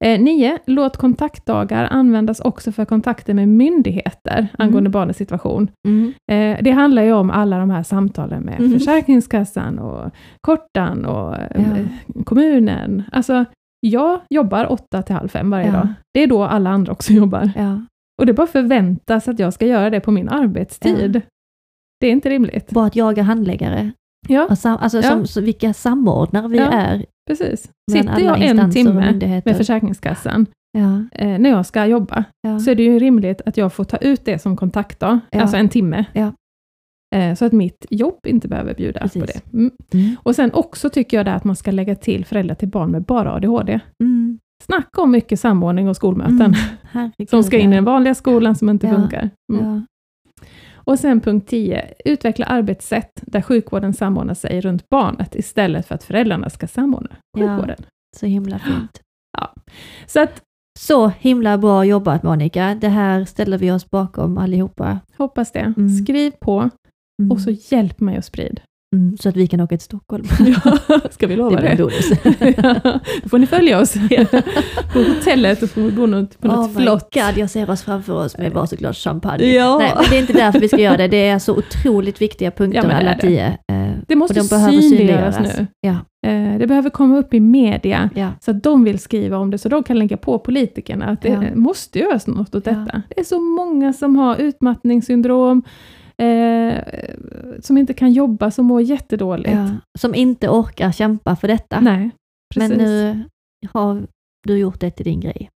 Eh, nio, låt kontaktdagar användas också för kontakter med myndigheter angående barnets situation. Mm. Eh, det handlar ju om alla de här samtalen med Mhm. Försäkringskassan och Kortan och eh, Ja. kommunen. Alltså, jag jobbar åtta till halv fem varje Ja. dag. Det är då alla andra också jobbar. Ja. Och det bara förväntas att jag ska göra det på min arbetstid. Det är inte rimligt. Bara att jaga handläggare. Ja, alltså Ja. som, så vilka samordnare vi Ja. är. precis. Sitter jag en timme med Försäkringskassan Ja. eh, när jag ska jobba, Ja. så är det ju rimligt att jag får ta ut det som kontaktdag, Ja. alltså en timme. Ja. Eh, så att mitt jobb inte behöver bjuda på Precis. det. Mm. Mm. Och sen också tycker jag det att man ska lägga till föräldrar till barn med bara ADHD. Mm. Snacka om mycket samordning och skolmöten Mm. Som ska in i den ja. vanliga skolan som inte Ja. funkar. Mm. Ja. Och sen punkt 10, utveckla arbetssätt där sjukvården samordnar sig runt barnet istället för att föräldrarna ska samordna Ja. sjukvården. Så himla fint. Så att, Så himla bra jobbat Monica. Det här ställer vi oss bakom allihopa. hoppas det. Mm. Skriv på Mm. och så hjälp mig att sprida. Mm. Så att vi kan åka till Stockholm. Ja, ska vi lova det blir det? bonus. Då får ni följa oss på hotellet och får bo något, på något oh my flott. God, jag ser oss framför oss med varsitt glas champagne. Ja. Nej, men det är inte därför vi ska göra det. Det är så otroligt viktiga punkter Ja, alla tio. Eh, Det måste Och de behöver synliggöras synliggöras. nu. Ja. Eh, Det behöver komma upp i media, Ja. så att de vill skriva om det, så de kan lägga på politikerna att det Ja. måste göras något åt Ja. detta. Det är så många som har utmattningssyndrom, eh, som inte kan jobba, som mår jättedåligt. Ja. Som inte orkar kämpa för detta. Nej, men precis. nu har du gjort det till din grej.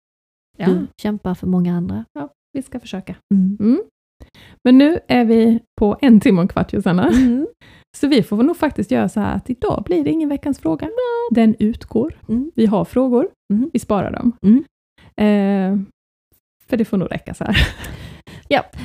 ja, Du kämpar för många andra. vi ska försöka. Mm. Mm. Men nu är vi på en timme och en kvart, Josanna. Mm. Så vi får nog faktiskt göra så här att idag blir det ingen veckans fråga. Den utgår. Mm. Vi har frågor, Mm. vi sparar dem. Mm. Eh, för det får nog räcka så här.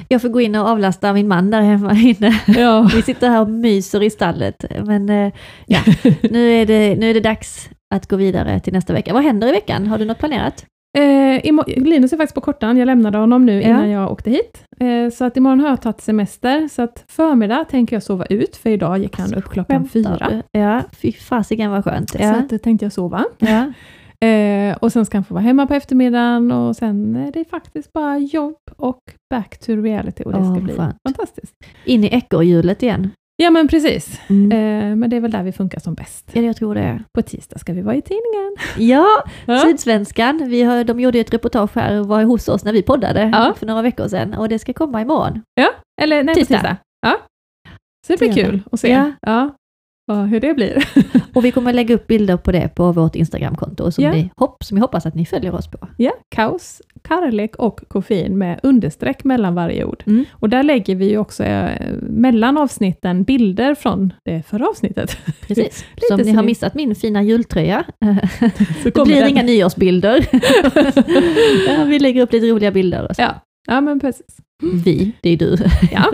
Jag får gå in och avlasta min man där hemma inne. Ja. Vi sitter här och myser i stallet. Men eh, ja, nu är, det, nu är det dags att gå vidare till nästa vecka. Vad händer i veckan? Har du något planerat? Eh, Linus är faktiskt på kortan, jag lämnade honom nu Ja. innan jag åkte hit. Eh, så att imorgon har jag tagit semester, så att förmiddag tänker jag sova ut, för idag gick han upp klockan fyra. du? Ja, fy fasiken vad skönt. Så Ja. att det tänkte jag sova. Ja. Eh, och sen ska han få vara hemma på eftermiddagen och sen är det faktiskt bara jobb och back to reality och det Åh, ska bli skönt. fantastiskt. In i ekorrhjulet igen. Ja men precis, Mm. eh, men det är väl där vi funkar som bäst. Ja, jag tror det. På tisdag ska vi vara i tidningen. Ja, Ja. Sydsvenskan. Vi har, de gjorde ett reportage här och var hos oss när vi poddade Ja. för några veckor sedan och det ska komma imorgon. Eller nej, Tisdag. tisdag. Ja. Så det blir kul att se Ja. Ja. Ja, hur det blir. Och vi kommer lägga upp bilder på det på vårt Instagramkonto som, Ja. vi, hopp, som jag hoppas att ni följer oss på. Ja, kaos, kärlek och koffein med understreck mellan varje ord. Mm. Och där lägger vi också eh, mellan avsnitten bilder från det förra avsnittet. Precis. Så om ni har missat min fina jultröja, det blir den. inga nyårsbilder. ja, vi lägger upp lite roliga bilder. Och så. Ja. ja, men precis. Vi, det är du. Ja.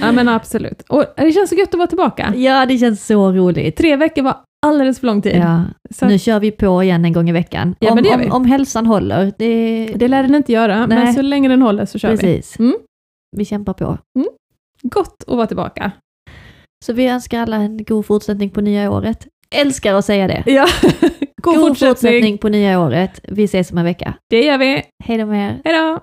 ja, men absolut. Och det känns så gött att vara tillbaka. Ja, det känns så roligt. Tre veckor var alldeles för lång tid. Ja, Så nu kör vi på igen en gång i veckan. Ja, om, men det gör vi. om, om hälsan håller. Det, Det lär den inte göra, men Nej. så länge den håller så kör vi. precis. Mm. Vi kämpar på. Gott att vara tillbaka. Så vi önskar alla en god fortsättning på nya året. Älskar att säga det. Ja, god, God fortsättning. fortsättning på nya året. Vi ses om en vecka. Det gör vi. Hej då med er. Hej då!